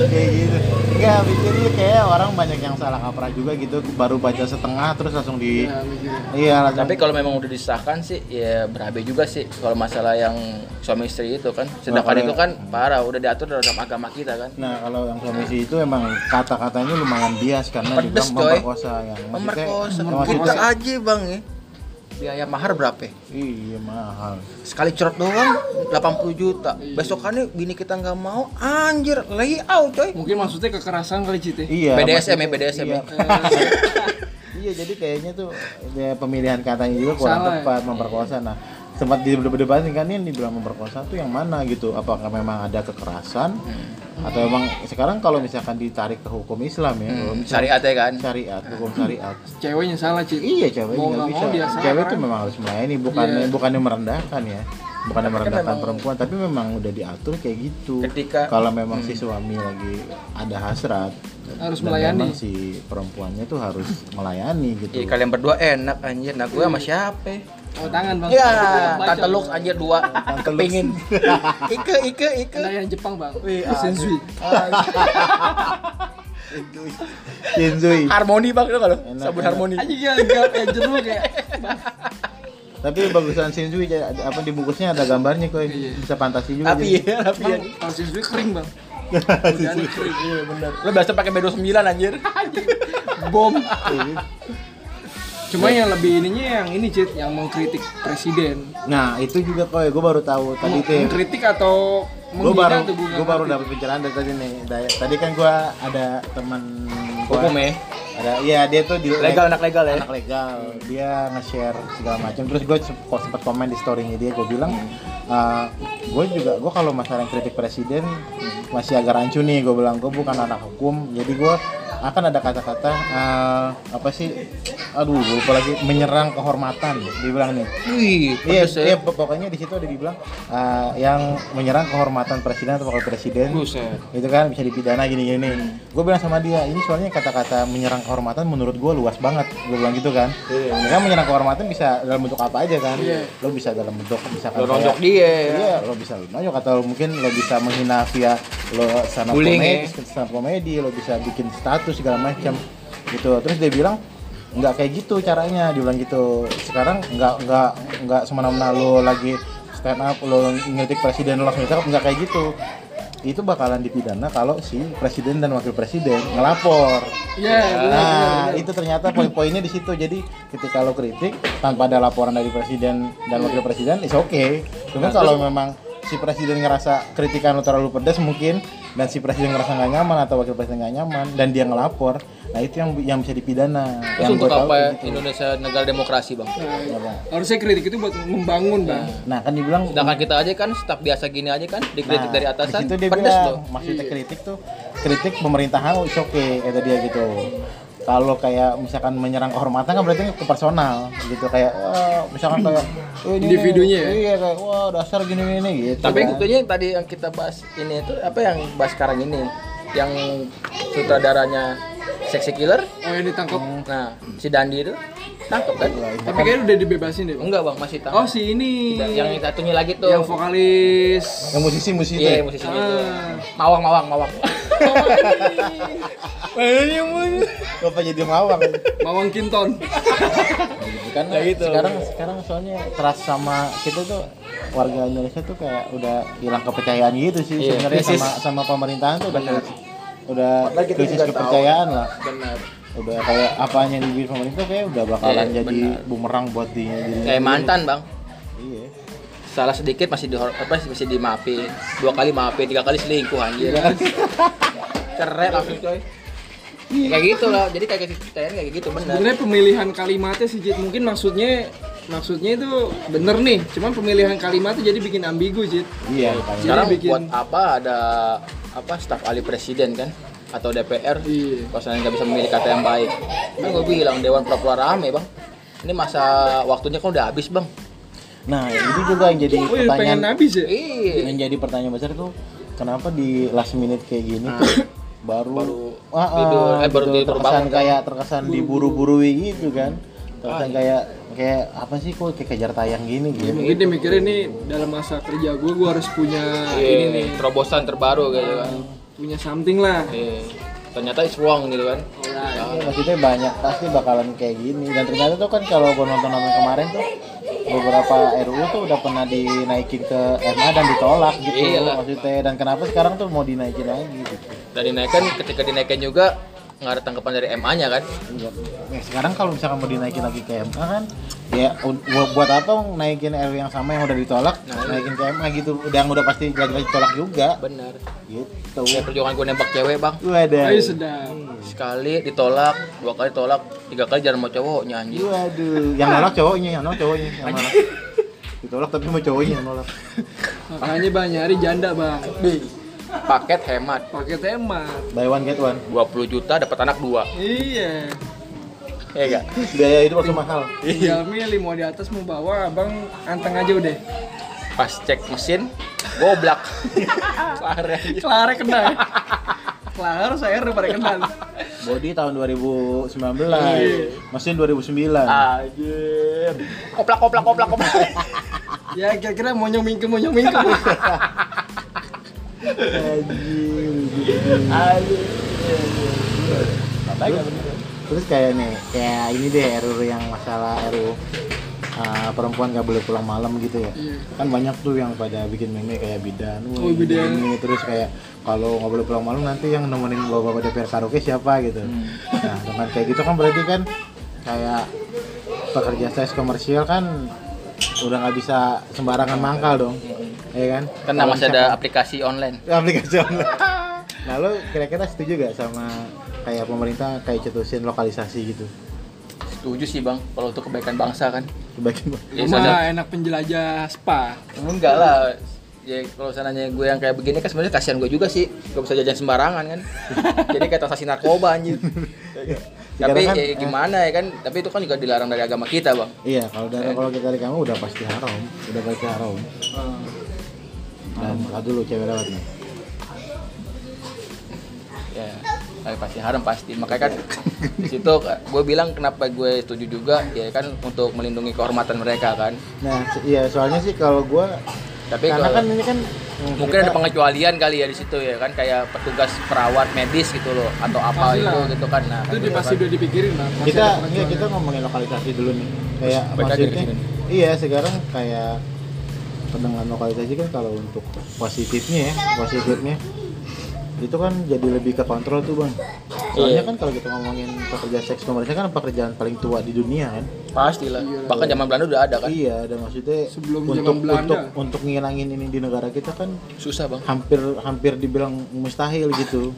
kayak gitu. Enggak, jadi kayak orang banyak yang salah kaprah juga gitu, baru baca setengah terus langsung di ya mikirnya Iya, langsung Tapi kalau memang udah disahkan sih ya berabe juga sih kalau masalah yang suami istri itu kan. Sedangkan itu kan parah udah diatur dalam agama kita kan. Nah, kalau yang suami itu emang kata-katanya lumayan bias karena Pedes, dibilang coy. memperkosa yang maksudnya- Kita aja bang ya. Biaya mahar berapa? ya? Iya, mahal. Sekali cerot doang 80 juta. Besokannya bini kita nggak mau, anjir, lagi out coy. mungkin maksudnya kekerasan kali ya? Iya. BDSM ya, BDSM ya. iya. Iya, jadi kayaknya tuh ya, pemilihan katanya juga kurang Salah ya? tepat memperkosa. Nah, sempat didebatin kan ini dibilang memperkosa tuh yang mana gitu? Apakah memang ada kekerasan atau emang sekarang kalau misalkan ditarik ke hukum Islam ya, Hmm, syariat ya kan. syariat, hukum syariat. ceweknya salah Cid Iya, cewek Mau nggak bisa. mau dia salah. Cewek tuh memang harus melayani, bukan Iya. bukannya merendahkan ya. Bukannya merendahkan memang- perempuan, tapi memang udah diatur kayak gitu. Ketika- kalau memang si suami lagi ada hasrat Harus dan melayani. memang si perempuannya tuh harus melayani gitu. Iya kalian berdua enak anjir. Nah gue sama siapa? Oh tangan bang Ya, Baca. tante Lux anjir dua. Tante Lux. Kepingin. Ike, Ike, Ike. ada yang Jepang bang Wih, Sensui Shinzui. Harmoni bang itu kalau sabun harmoni. aja gak gak jeruk ya Tapi bagusan Shinzui apa di bungkusnya ada gambarnya kok bisa fantasi juga. Tapi ya, tapi ya. kalau Sensui kering bang kering Iya benar. Lo biasa pakai B29 anjir. bom Iya. Cuma yang lebih ininya yang ini Cid yang mengkritik presiden. Nah, itu juga kok gue baru tahu tadi tuh. mengkritik atau gue baru gue baru dapat pencerahan dari tadi nih. Tadi kan gue ada teman gua- Hukum ya. ada iya dia tuh di Legal anak legal ya. anak legal. Dia nge-share segala macam. Terus gue sempat komen di storynya dia gue bilang gue juga gue kalau masalah yang kritik presiden masih agak rancu nih gue bilang. Gue bukan anak hukum jadi gue akan ada kata-kata eh, apa sih aduh lupa lagi menyerang kehormatan dibilang nih Wih, Iya, iya, ya. pok- pokoknya di situ ada dibilang uh, yang menyerang kehormatan presiden atau wakil presiden. Buset. Itu kan bisa dipidana gini-gini. Gue bilang sama dia, ini soalnya kata-kata menyerang kehormatan menurut gue luas banget. Gue bilang gitu kan. Iya. Kan menyerang kehormatan bisa dalam bentuk apa aja kan. Lo bisa dalam bentuk misalkan Lo nonjok dia. Iya, lo bisa lo nonjok atau mungkin lo bisa menghina via lo Bullying, komedi, ya. up komedi, lo bisa bikin status segala macam. Gitu. Terus dia bilang nggak kayak gitu caranya dia bilang gitu sekarang nggak nggak nggak semena-mena lo lagi stand up lo ngeritik presiden lo langsung ditangkap nggak kayak gitu itu bakalan dipidana kalau si presiden dan wakil presiden ngelapor Iya, benar, nah benar, benar. itu ternyata poin-poinnya di situ jadi ketika lo kritik tanpa ada laporan dari presiden dan wakil presiden is oke cuma kalau memang si presiden ngerasa kritikan lo terlalu pedas mungkin dan si presiden ngerasa nggak nyaman atau wakil presiden nggak nyaman dan dia ngelapor nah itu yang yang bisa dipidana Terus yang untuk gua tahu apa gitu. Indonesia negara demokrasi bang? Ya, Bang. harusnya kritik itu buat membangun bang nah kan dibilang Sedangkan kita aja kan staf biasa gini aja kan dikritik Nah, dari atasan di situ dia pedes bilang, tuh. maksudnya kritik tuh kritik pemerintahan oh, oke okay, kata dia gitu kalau kayak misalkan menyerang kehormatan kan berarti ke personal gitu kayak wah, misalkan kayak "Oh, ini Individunya ya? iya kayak wah dasar gini gini gitu Tapi kan. yang tadi yang kita bahas ini itu apa yang bahas sekarang ini yang sutradaranya seksi killer. Oh yang ditangkap. Nah, si Dandi itu tangkap kan? Tapi kayaknya udah dibebasin deh. Bang. Enggak bang, masih Oh tangkap. si ini. yang satunya lagi tuh. yang vokalis. Yang musisi musisi Iya, itu. musisinya itu. Ah. Mawang, mawang, mawang. Apa jadi mawang? Mawang Kinton. kan Kayak gitu. sekarang sekarang soalnya keras sama kita tuh warga Indonesia tuh kayak udah hilang kepercayaan gitu sih Iya, sebenarnya sama sama pemerintahan tuh udah Benar. krisis- udah kita krisis juga tahu. kepercayaan lah Benar. udah kayak apanya yang dibikin pemerintah kayak udah bakalan Iya, jadi benar. bumerang buat di Kayak mantan bang. iya Salah sedikit masih di apa masih dimaafin. Dua kali maafin, tiga kali selingkuh anjir. Iya. Cerai langsung coy. Kayak gitu lah. Jadi kayak kepercayaan kayak gitu benar. Sebenarnya pemilihan kalimatnya sih Jit. mungkin maksudnya maksudnya itu bener nih. Cuman pemilihan kalimatnya jadi bikin ambigu Jit. iya makanya. Sekarang Jadi bikin- buat apa ada apa staf ahli presiden kan atau DPR Iya. kalau saya nggak bisa memilih kata yang baik kan gue bilang dewan pura-pura rame bang ini masa waktunya kan udah habis bang nah itu juga yang jadi Oh iya pengen pertanyaan habis ya? iya yang jadi pertanyaan besar tuh kenapa di last minute kayak gini tuh baru Baru ah, ah, tidur, eh, baru gitu, tidur terkesan bangun kan. kayak terkesan diburu-burui gitu kan Ah, terkesan iya. kayak kayak apa sih kok kayak kejar tayang gini gitu mungkin dia mikirnya nih dalam masa kerja gue gue harus punya ini Iya, nih terobosan terbaru gitu kan punya something lah. Iya. Ternyata it's wrong gitu kan. Ya, maksudnya banyak pasti bakalan kayak gini. Dan ternyata tuh kan kalau gua nonton nonton kemarin tuh beberapa RUU tuh udah pernah dinaikin ke MA dan ditolak gitu. Iyalah. maksudnya dan kenapa sekarang tuh mau dinaikin lagi gitu? Dan dinaikkan ketika dinaikkan juga nggak ada tanggapan dari MA-nya kan? Iya. Ya, sekarang kalau misalkan mau dinaikin lagi ke MA kan ya buat, apa naikin RU yang sama yang udah ditolak? Nah, naikin ke MA gitu udah yang udah pasti jelas-jelas ditolak juga. Benar gitu. Kayak perjuangan gue nembak cewek bang. Waduh. Ayo sedap. sekali ditolak dua kali tolak tiga kali jangan mau cowoknya anjir waduh. Yang nolak cowoknya yang nolak cowoknya yang nolak. Ditolak tapi mau cowoknya yang nolak. Makanya bang nyari janda bang. Paket hemat Pakai tema. buy one get one 20 juta dapat anak dua Iya. ya enggak biaya itu langsung mahal Tinggal milih mau di atas mau bawah, abang anteng aja udah. pas cek mesin goblak Lari anjir. Kelar kena. ya. Kelar saya udah pada kenal. body tahun 2019 mesin 2009 anjir koplak koplak koplak koplak Ya kira-kira mau nyomingke mau nyomingke. anjir terus kayak nih kayak ini deh RUU yang masalah RUU uh, perempuan gak boleh pulang malam gitu ya Iya. kan banyak tuh yang pada bikin meme kayak bidan Oh, bidan. ini terus kayak kalau nggak boleh pulang malam nanti yang nemenin bapak-bapak DPR karaoke siapa gitu Hmm. nah dengan kayak gitu kan berarti kan kayak pekerja seks komersial kan udah nggak bisa sembarangan mangkal dong ya kan? Karena masih ada aplikasi online. Aplikasi online. Nah lo kira-kira setuju gak sama kayak pemerintah kayak cetusin lokalisasi gitu? setuju sih bang. Kalau untuk kebaikan bangsa kan. Sebagai Ya, Cuma sadar. enak penjelajah spa. enggak lah. Ya kalau sananya gue yang kayak begini kan sebenarnya kasihan gue juga sih. Gak bisa jajan sembarangan kan. Jadi kayak transaksi narkoba anjir tapi kan, ya, eh. gimana ya kan. Tapi itu kan juga dilarang dari agama kita bang. Iya kalau dari kalau kita dari kamu udah pasti haram, udah pasti haram. Dan kalau dulu cewek lewat nih. ya pasti haram pasti makanya kan di situ gue bilang kenapa gue setuju juga ya kan untuk melindungi kehormatan mereka kan Nah iya soalnya sih kalau gua tapi karena kan ini kan hmm, mungkin kita- ada pengecualian kali ya di situ ya kan kayak petugas perawat medis gitu loh atau apa itu lah. gitu kan nah Itu di pasti udah dipikirin lah. Kita iya, pengecualian. kita ngomongin lokalisasi dulu nih kayak maksudnya iya sekarang kayak pendengar lokalisasi kan kalau untuk positifnya ya positifnya itu kan jadi lebih ke kontrol tuh bang. Soalnya Iya. kan kalau kita ngomongin pekerja seks komersial kan pekerjaan paling tua di dunia kan? Pastilah. Bahkan zaman Belanda udah ada kan? Iya dan maksudnya Sebelum untuk zaman Belanda. untuk untuk ngilangin ini di negara kita kan susah bang. hampir hampir dibilang mustahil gitu.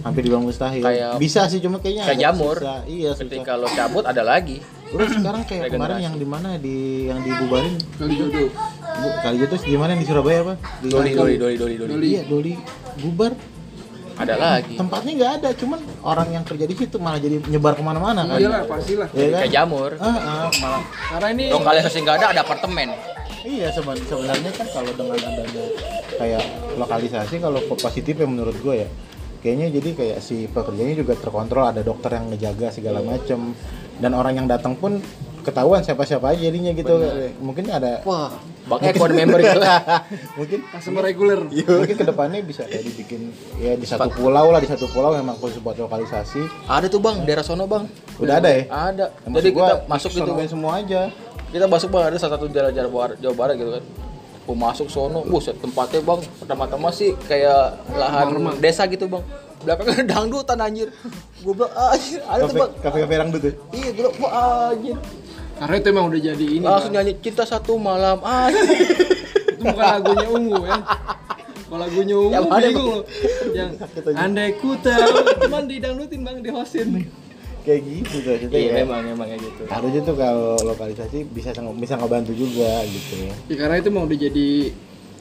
Hampir dibilang mustahil. Kayak- bisa sih cuma kayaknya kayak jamur. susah. iya susah. Ketika lo cabut ada lagi. Udah sekarang kayak Regenerasi. kemarin yang di mana? Di yang dibubarin. Kali jodoh. Bu, kali itu di mana di Surabaya apa? Di doli doli doli doli doli Iya, Doli bubar. ada lagi Tempatnya nggak ada, cuman orang yang kerja di situ malah jadi nyebar ke mana-mana kan? Iya lah pastilah. Iya kan? kayak jamur Ah, ah, malah. Karena ini lokalisasi nggak ada ada apartemen Iya seben- sebenarnya kan kalau dengan adanya kayak lokalisasi kalau positif ya menurut gue ya kayaknya jadi kayak si pekerjanya juga terkontrol ada dokter yang ngejaga segala macem dan orang yang datang pun ketahuan siapa-siapa aja jadinya gitu mungkin ada Wah, bangnya code member gitu. mungkin Customer reguler. mungkin ke depannya bisa kayak dibikin ya di satu pulau lah di satu pulau memang khusus buat lokalisasi ada tuh bang, daerah sono bang. udah ada ya Ada. Ya, Jadi gua kita masuk gitu. disonoin semua aja Kita masuk bang ada salah satu jalan Jawa Barat, Jawa Barat gitu kan. Aku masuk sono, buset tempatnya bang pertama-tama sih kayak lahan desa gitu bang. Belakangnya dangdutan anjir. Gue bilang "Ah, anjir, ada tuh bang. kafe kafe rangdut tuh Iya, gue bilang, anjir. Karena itu emang udah jadi ini. Langsung Bang. nyanyi cinta satu malam anjir. Itu bukan lagunya ungu ya. Kalau lagunya ungu Yang mana, bingung loh. Yang andai ku tahu cuman didangdutin bang di hostin. kayak gitu tuh kita Iya, ya. memang memang kayak gitu. harusnya tuh kalau lokalisasi bisa bisa ngebantu juga gitu ya Ya karena itu emang udah jadi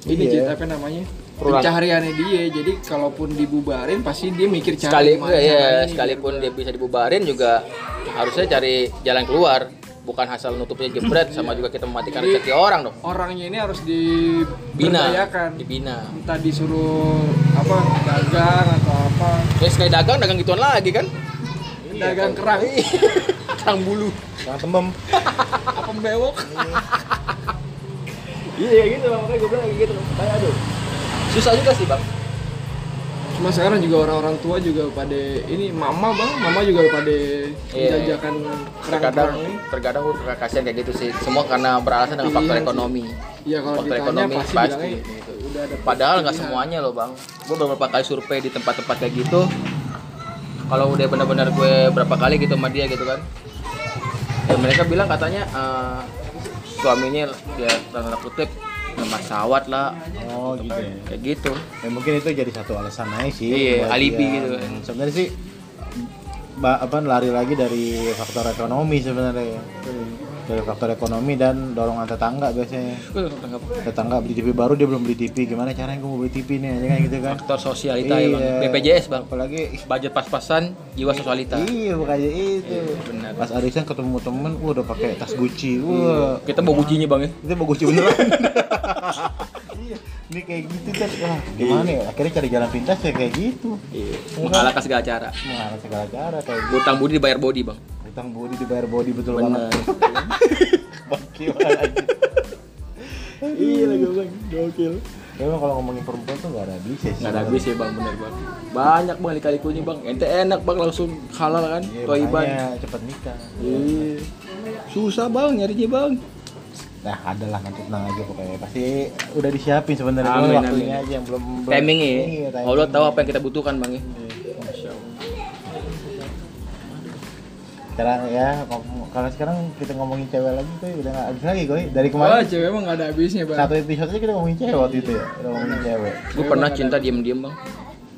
ini Iya. Apa namanya? Pencahariannya dia. Jadi kalaupun dibubarin pasti dia mikir cari Sekali gimana ya, nih, sekalipun dia bisa dibubarin juga harusnya cari jalan keluar. Bukan asal nutupnya jebret sama juga kita mematikan rezeki orang dong. orangnya ini harus Bina, diberdayakan dibina. entah disuruh apa dagang atau apa Ya sekali dagang dagang gituan lagi kan? dagang kerang Kerang bulu. yang tembem apa bewok Iya gitu makanya gue bilang kayak gitu. Kayak aduh. Susah juga sih bang. Cuma sekarang juga orang-orang tua juga pada ini mama bang mama juga pada Iya. menjajakan Terkadang, kerang-kerang ini terkadang gue kasihan kayak gitu sih. Semua karena beralasan dengan faktor Iya sih. ekonomi. ya kalau Faktor ditanya ekonomi pasti, pasti. bilangnya udah ada Padahal nggak semuanya loh bang. Gue beberapa kali survei di tempat-tempat kayak gitu. Kalau udah benar-benar gue berapa kali gitu sama dia gitu kan. Ya mereka bilang katanya eh, suaminya ya tanda kutip nomor sawat lah oh gitu ya kayak gitu. ya mungkin itu jadi satu alasan aja sih Iya, alibi dia. gitu kan. sebenarnya sih apa lari lagi dari faktor ekonomi sebenarnya dari faktor ekonomi dan dorongan tetangga biasanya tetangga beli TV baru dia belum beli TV gimana caranya gue mau beli TV nih ya kan gitu kan Faktor sosialita ya bang. Iya. BPJS bang. apalagi Budget pas-pasan, jiwa sosialita. iya bukannya itu benar. pas arisan ketemu temen wah udah pakai tas Gucci wah Kita mau gujinya bang ya. itu mau Gucci beneran iya ini kayak gitu kan wah gimana ya akhirnya cari jalan pintas ya kayak gitu Iya. Mengalahkan segala cara. mengalami segala cara kayak gitu Utang budi dibayar body bang. Utang body dibayar body betul Benar. banget Bangki banget iya lagi bang gokil ya emang kalau ngomongin perempuan tuh gak ada habisnya sih Nggak ada habis ya bang, bener bang. Banyak bang lika-likunya bang. Ente enak bang langsung halal kan, iya, toiban. cepet nikah Iya. Susah bang nyarinya bang. nah ada lah nanti tenang aja pokoknya pasti udah disiapin sebenarnya Amin, waktunya amin. aja yang belum, belum Timing ya. iya, timing. Allah tahu apa yang kita butuhkan bang ya. Sekarang ya kalau sekarang kita ngomongin cewek lagi tuh udah nggak habis lagi gue dari kemarin cewek emang gak ada habisnya, Bang. satu episode aja kita ngomongin cewek waktu itu ya udah ngomongin cewek Gue pernah cinta diem-diem bang.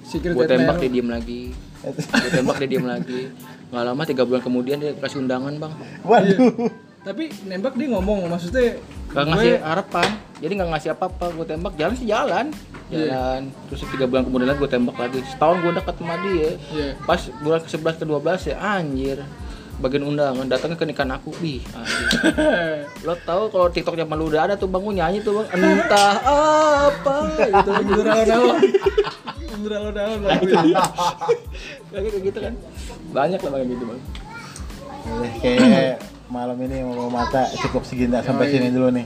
Secret Gue tembak dia diem lagi. Gue tembak dia diem lagi. Nggak lama tiga bulan kemudian dia kasih undangan bang. waduh Tapi nembak dia ngomong, maksudnya Gak ngasih harapan. Jadi nggak ngasih apa-apa. Gue tembak jalan sih jalan. Iya. Jalan. Terus tiga bulan kemudian lagi gue tembak lagi. Setahun gue dekat sama dia. Iya. Pas bulan ke 11 ke 12 ya anjir. Bagian undangan datangnya ke nikahan aku. Anjir. Lo tau kalau TikTok zaman lu udah ada tuh bang, gue nyanyi tuh bang. Entah apa gitu. Beralon-alon lagu ini. Kayak kayak gitu kan. Banyak lah bang kayak gitu bang. Udah, kayak malam ini mau mata cukup segini sampai sini dulu nih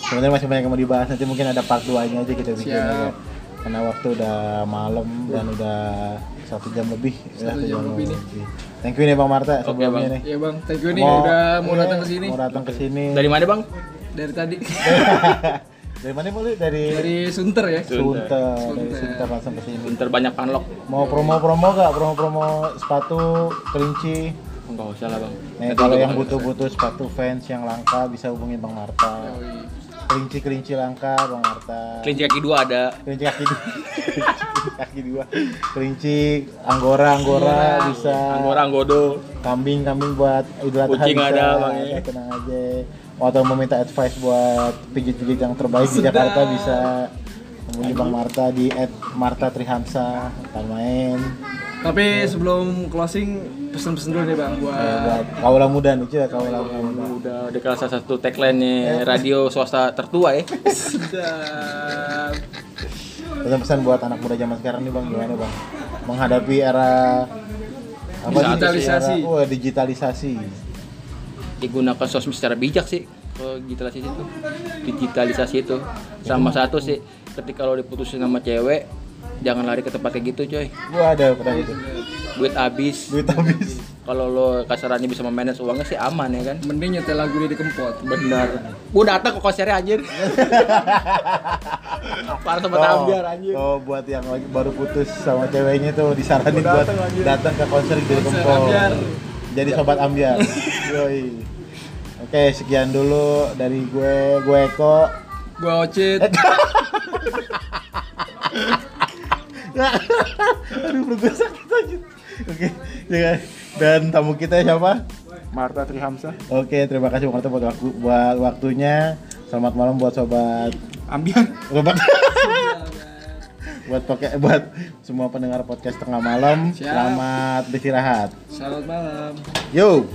sebenarnya masih banyak yang mau dibahas nanti mungkin ada part 2 nya aja kita bikin Siap. Karena waktu udah malam dan udah satu jam lebih ya, Satu jam lebih nih. thank you nih bang Marta Oke, sebelumnya Bang. nih Iya, Bang. Thank you nih udah mau iya, datang ke sini. mau datang ke sini Dari mana bang? Dari tadi. dari mana mau lu? dari Dari Sunter ya. Sunter dari Sunter. Sunter langsung ke sini Bentar banyak panlok. mau promo-promo gak promo-promo sepatu kelinci Enggak usah lah bang. Nih, Nanti kalau yang butuh-butuh sepatu fans yang langka bisa hubungin Bang Marta. Yoi. Kelinci-kelinci langka Bang Marta. kelinci kaki dua ada. Kelinci kaki dua. Kelinci kaki dua. Kelinci anggora anggora bisa. Anggora anggodo. Kambing kambing buat Idul Adha Kucing bisa. ada, Bang, ya. tenang aja. Atau mau minta advice buat pijit-pijit yang terbaik di Sedap. Jakarta bisa hubungi Bang Marta di @marta_trihamsa Ntar main Tapi sebelum closing pesen-pesen dulu nih Bang Eh, buat kaula muda nih cuy kaula muda Udah udah kelas salah satu tagline-nya radio swasta tertua ya. sedap. Pesan-pesan buat anak muda zaman sekarang nih bang, gimana bang? Menghadapi era apa sih? Digitalisasi. Era- Wah, digitalisasi. digunakan sosmed secara bijak sih kalau digitalisasi itu digitalisasi itu sama satu sih ketika lo diputusin sama cewek jangan lari ke tempat kayak gitu coy Gua ada pernah gitu. duit habis Duit habis. kalau lo kasarannya bisa memanage uangnya sih aman ya kan Mending nyetel lagu di kempot. benar gua datang ke konsernya anjir parah sama ambiar anjir Oh, buat yang lagi baru putus sama ceweknya tuh disaranin buat datang, ke konser di. Ambiar. Jadi sobat ambiar. Yoi. Oke, sekian dulu dari gue, gue Eko. Gua Ocit. Aduh, perut gue sakit aja. Oke, ya kan? Dan tamu kita siapa? Marta Trihamsa Oke, terima kasih Marta buat waktu buat waktunya. Selamat malam buat sobat ambiar sobat buat poke, buat semua pendengar podcast tengah malam. Siap. Selamat beristirahat. Selamat malam. Yo.